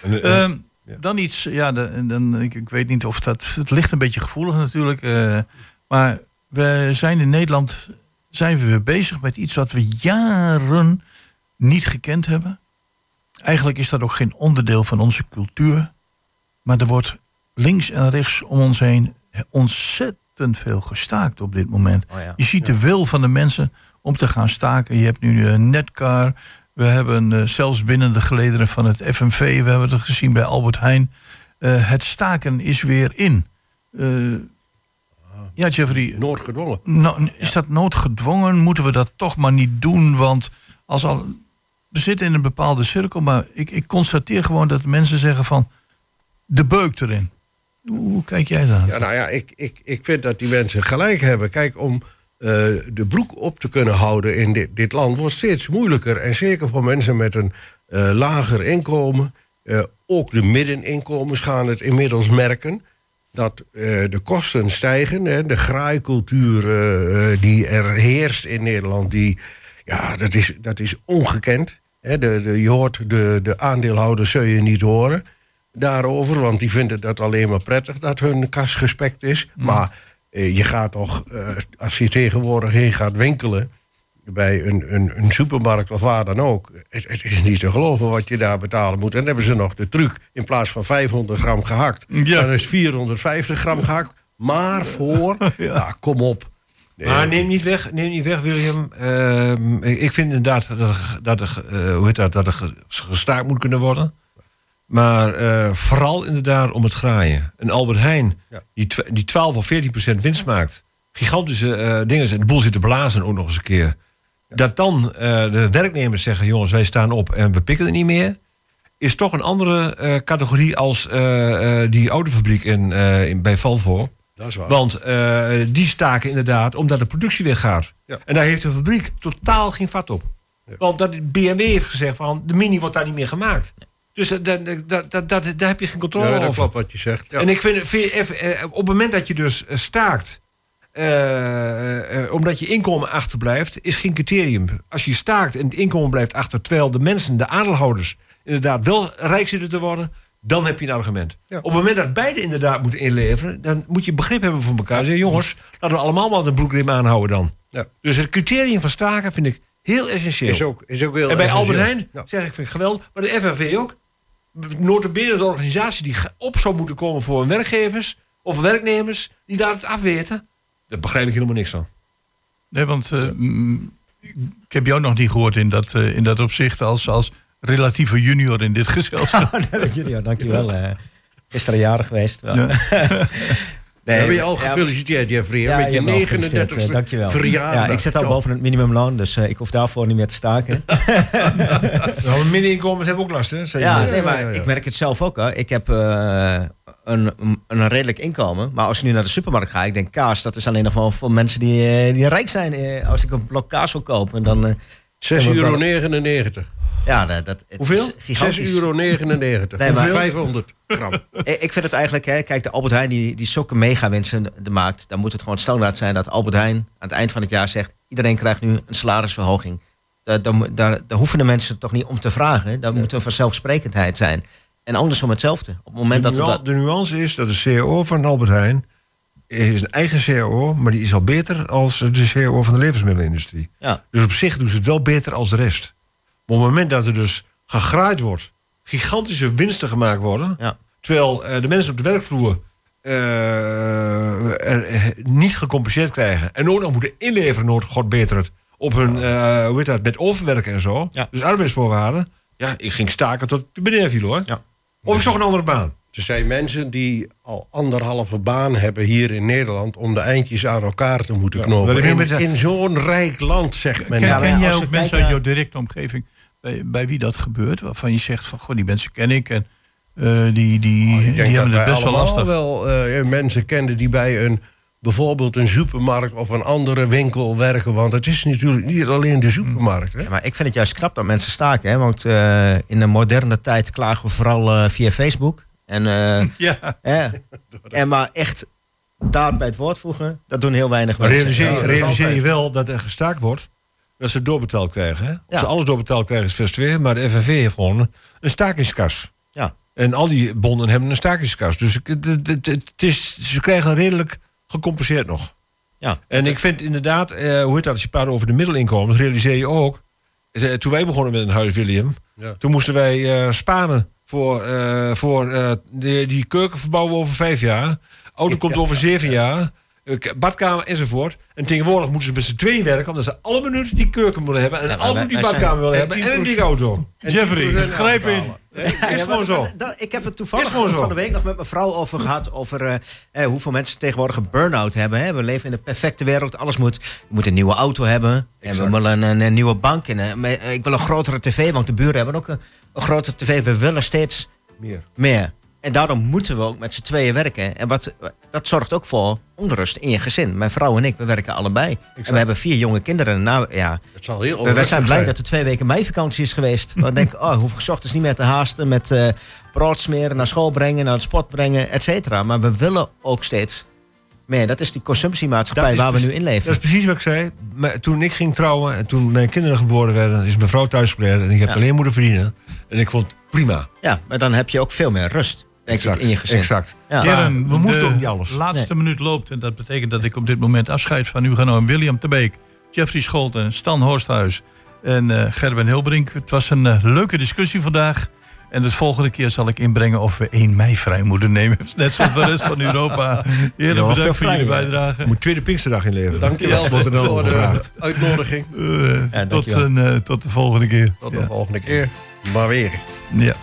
Speaker 8: En, eh,
Speaker 5: Ehm, Dan iets, ja, de- dan, ik, ik weet niet of dat. Het ligt een beetje gevoelig natuurlijk. eh, maar we zijn in Nederland zijn we weer bezig met iets wat we jaren niet gekend hebben. Eigenlijk is dat ook geen onderdeel van onze cultuur. Maar er wordt links en rechts om ons heen ontzettend veel gestaakt op dit moment.
Speaker 6: Oh ja.
Speaker 5: Je ziet de wil van de mensen om te gaan staken. Je hebt nu een Netcar. We hebben eh, zelfs binnen de gelederen van het FNV, we hebben het gezien bij Albert Heijn. eh, het staken is weer in. Eh, ja, Jeffrey,
Speaker 7: Noodgedwongen.
Speaker 5: nou, is dat noodgedwongen? Moeten we dat toch maar niet doen? Want als al, we zitten in een bepaalde cirkel, maar ik, ik constateer gewoon dat mensen zeggen van de beuk erin. Hoe, kijk jij daar?
Speaker 7: Ja, nou ja, ik, ik, ik vind dat die mensen gelijk hebben. Kijk, om eh, de broek op te kunnen houden in dit, dit land wordt steeds moeilijker. En zeker voor mensen met een eh, lager inkomen. Eh, ook de middeninkomens gaan het inmiddels merken. Dat eh, de kosten stijgen. Hè, de graaikultuur eh, eh, die er heerst in Nederland, die, ja, dat, is, dat is ongekend. Hè, de, de, je hoort de, de aandeelhouders zul je niet horen daarover, want die vinden dat alleen maar prettig dat hun kas gespekt is. Maar eh, je gaat toch, als je tegenwoordig heen gaat winkelen bij een, een, een supermarkt of waar dan ook, het, het is niet te geloven wat je daar betalen moet. En dan hebben ze nog de truc, in plaats van 500 gram gehakt,
Speaker 5: Ja.
Speaker 7: dan is 450 gram gehakt. Maar voor, (laughs) ja. kom op.
Speaker 8: Maar neem niet weg, neem niet weg William. Ehm, ik vind inderdaad dat er, dat er, eh, hoe heet dat, dat er ge- gestaakt moet kunnen worden. Maar eh, vooral inderdaad om het graaien. Een Albert Heijn,
Speaker 7: Ja.
Speaker 8: die, die 12 of 14 procent winst maakt. Gigantische eh, dingen. En de boel zit te blazen ook nog eens een keer. Dat dan eh, de werknemers zeggen: jongens, wij staan op en we pikken het niet meer. Is toch een andere eh, categorie als eh, die autofabriek in, in, bij Valvo.
Speaker 7: Dat is waar.
Speaker 8: Want die staken inderdaad omdat de productie weggaat.
Speaker 7: Ja.
Speaker 8: En daar heeft de fabriek totaal geen vat op.
Speaker 7: Ja.
Speaker 8: Want dat, BMW heeft gezegd van de mini wordt daar niet meer gemaamaakt. Dus dat, dat, dat, dat, dat- daar heb je geen controle
Speaker 7: ja, dat
Speaker 8: over.
Speaker 7: klopt wat je zegt. Ja.
Speaker 8: En ik vind, vind op het moment dat je dus staakt, eh, eh, omdat je inkomen achterblijft, is geen criterium. Als je staakt en het inkomen blijft achter, terwijl de mensen, de aandeelhouders, inderdaad wel rijk zitten te worden, dan heb je een argument.
Speaker 7: Ja.
Speaker 8: Op het moment dat beide inderdaad moeten inleveren, dan moet je begrip hebben voor elkaar. Zeggen, jongens, laten we allemaal maar de broekriem aanhouden dan.
Speaker 7: Ja.
Speaker 8: Dus het criterium van staken vind ik heel essentieel.
Speaker 7: is ook, is ook heel
Speaker 8: En bij Albert. Heijn,
Speaker 7: Ja.
Speaker 8: zeg ik, vind ik geweldig. Maar de FNV ook. Notabene de organisatie die op zou moeten komen voor werkgevers of werknemers die daar het afweten. Daar begrijp ik helemaal niks van.
Speaker 5: Nee, want eh, ik heb jou nog niet gehoord in dat, eh, in dat opzicht als, als relatieve junior in dit gezelschap. (laughs)
Speaker 6: ja, dankjewel. eh. Gisteren jarig geweest. Wel.
Speaker 5: Ja. (laughs)
Speaker 7: Hebben je al gefeliciteerd, Jeffrey, hè,
Speaker 6: Ja,
Speaker 7: met je
Speaker 6: hebt me al gefeliciteerd,
Speaker 7: 39
Speaker 6: eh, dankjewel.
Speaker 7: verjaardag.
Speaker 6: Ja, ik zit al boven het minimumloon, dus ik hoef daarvoor niet meer te staken. (laughs)
Speaker 8: Nou, middeninkomens hebben ook last, hè?
Speaker 6: Ja, nee, maar
Speaker 7: ja, ja.
Speaker 6: ik merk het zelf ook. Hè. Ik heb eh, een, een redelijk inkomen. Maar als ik nu naar de supermarkt ga, ik denk kaas, dat is alleen nog wel voor mensen die, eh, die rijk zijn. Eh, als ik een blok kaas wil kopen, dan... eh,
Speaker 7: 6,99
Speaker 6: Ja, maar
Speaker 7: euro.
Speaker 6: wel-
Speaker 7: 99.
Speaker 6: ja, dat, dat, het
Speaker 8: Hoeveel?
Speaker 6: is gigantisch.
Speaker 7: 6,99 euro. (laughs)
Speaker 6: Nee, maar-
Speaker 7: 500 gram. (laughs)
Speaker 6: Eh, Ik vind het eigenlijk, hè, kijk, de Albert Heijn die, die zulke megawinsten maakt. Dan moet het gewoon standaard zijn dat Albert Heijn aan het eind van het jaar zegt: iedereen krijgt nu een salarisverhoging. Daar, daar, daar, daar hoeven de mensen toch niet om te vragen. Daar moet een vanzelfsprekendheid zijn. En andersom hetzelfde. Op het moment
Speaker 8: De,
Speaker 6: dat we
Speaker 8: nua-
Speaker 6: dat.
Speaker 8: de nuance is dat de CAO van Albert Heijn is een eigen CAO, maar die is al beter als de CAO van de levensmiddelenindustrie.
Speaker 6: Ja.
Speaker 8: Dus op zich doen ze het wel beter als de rest. Maar op het moment dat er dus gegraaid wordt, gigantische winsten gemaakt worden,
Speaker 6: Ja.
Speaker 8: terwijl eh, de mensen op de werkvloer eh, er, eh, niet gecompenseerd krijgen en ook nog moeten inleveren, God beter het, op hun, eh, hoe heet dat, met overwerken en zo.
Speaker 6: Ja.
Speaker 8: Dus arbeidsvoorwaarden. Ja, ik ging staken tot de beneden viel hoor.
Speaker 6: Ja.
Speaker 8: Of ik zocht een andere baan.
Speaker 7: Er zijn mensen die al anderhalve baan hebben hier in Nederland... om de eindjes aan elkaar te moeten knopen.
Speaker 8: is
Speaker 7: In, in zo'n rijk land, zegt men.
Speaker 5: Ken, ken jij ook mensen uit jouw directe omgeving bij, bij wie dat gebeurt? Waarvan je zegt van, goh, die mensen ken ik en eh, die, die,
Speaker 7: Oh, Ik
Speaker 5: die hebben het best wel lastig.
Speaker 7: wel eh, mensen kenden die bij een, bijvoorbeeld een supermarkt of een andere winkel werken. Want het is natuurlijk niet alleen de supermarkt. Hè?
Speaker 6: Ja, maar ik vind het juist knap dat mensen staken. Hè? Want eh, in de moderne tijd klagen we vooral eh, via Facebook. En, eh, (laughs)
Speaker 5: Ja,
Speaker 6: hè, (laughs) en maar echt daad bij het woord voegen, dat doen heel weinig
Speaker 8: Maar
Speaker 6: mensen.
Speaker 8: realiseer,
Speaker 7: Ja,
Speaker 8: realiseer je wel dat er gestaakt wordt, dat ze doorbetaald krijgen. Hè? Of
Speaker 6: Ja.
Speaker 8: ze alles doorbetaald krijgen is vers 2, maar de FNV heeft gewoon een stakingskas.
Speaker 6: Ja.
Speaker 8: En al die bonden hebben een stakingskas. Dus ik- het, het, het, het is, ze krijgen redelijk gecompenseerd nog.
Speaker 6: Ja.
Speaker 8: En ik vind inderdaad, eh, hoe heet dat, als je praat over de middelinkomens, realiseer je ook. eh, Toen wij begonnen met een huis, William,
Speaker 7: Ja.
Speaker 8: toen moesten wij eh, sparen voor, eh, voor eh, die, die keuken verbouwen over vijf jaar. Auto komt over zeven jaar. Badkamer enzovoort. En tegenwoordig moeten ze met z'n tweeën werken, omdat ze alle minuten die keuken willen hebben. En
Speaker 6: Ja,
Speaker 8: allemaal
Speaker 6: wij-
Speaker 8: die badkamer willen
Speaker 7: en
Speaker 8: hebben. En een
Speaker 7: 10%
Speaker 8: dikke auto.
Speaker 5: Jeffrey,
Speaker 7: 10%
Speaker 5: grijp in.
Speaker 7: Afbetalen. (laughs)
Speaker 8: Is
Speaker 6: Ja,
Speaker 8: gewoon zo.
Speaker 6: dat- ik heb het toevallig van de week nog met mijn vrouw over gehad. Over eh, eh, hoeveel mensen tegenwoordig een burn-out hebben. Hè? We leven in de perfecte wereld. Alles moet. Je moet een nieuwe auto hebben. En we willen een, een, nieuwe bank. En, eh, ik wil een grotere tv, want de buren hebben ook een, een grotere tv. We willen steeds
Speaker 8: Meer.
Speaker 6: meer. En daarom moeten we ook met z'n tweeën werken. En wat, dat zorgt ook voor onrust in je gezin. Mijn vrouw en ik, we werken allebei. En we hebben vier jonge kinderen. Nou, ja,
Speaker 7: Het zal heel
Speaker 6: we,
Speaker 7: onrustig
Speaker 6: zijn blij
Speaker 7: zijn.
Speaker 6: dat er twee weken meivakantie is geweest. (laughs) We denken, oh, hoef ik ochtends niet meer te haasten met eh brood smeren, naar school brengen, naar het sport brengen, et cetera. Maar we willen ook steeds meer. Dat is die consumptiemaatschappij
Speaker 8: is
Speaker 6: waar we nu in leven.
Speaker 8: Dat is precies wat ik zei. Maar toen ik ging trouwen en toen mijn kinderen geboren werden, is mijn vrouw thuis gebleven. En ik heb
Speaker 6: Ja.
Speaker 8: alleen moeten verdienen. En ik vond het prima.
Speaker 6: Ja, maar dan heb je ook veel meer rust, denk ik, in je gezin.
Speaker 8: Exact.
Speaker 6: Ja.
Speaker 5: Heren,
Speaker 8: we moesten
Speaker 5: de
Speaker 8: ook niet alles.
Speaker 5: laatste minuut loopt en dat betekent dat ik op dit moment afscheid van u ga nemen. William Tebeek, Jeffrey Scholten, Stan Horsthuis en eh, Gerben Hilbrink. Het was een eh, leuke discussie vandaag. En de volgende keer zal ik inbrengen of we 1 mei vrij moeten nemen. (laughs) Net zoals de rest van Europa. Heren,
Speaker 6: Ja,
Speaker 5: bedankt voor
Speaker 6: vrij,
Speaker 5: jullie bijdrage.
Speaker 8: Je moet tweede Pinksterdag inleveren.
Speaker 7: Dankjewel voor de uitnodiging.
Speaker 5: Eh,
Speaker 6: Ja,
Speaker 5: tot, een, tot de volgende keer.
Speaker 7: Tot de
Speaker 5: Ja.
Speaker 7: volgende keer. Maar weer.
Speaker 5: Ja.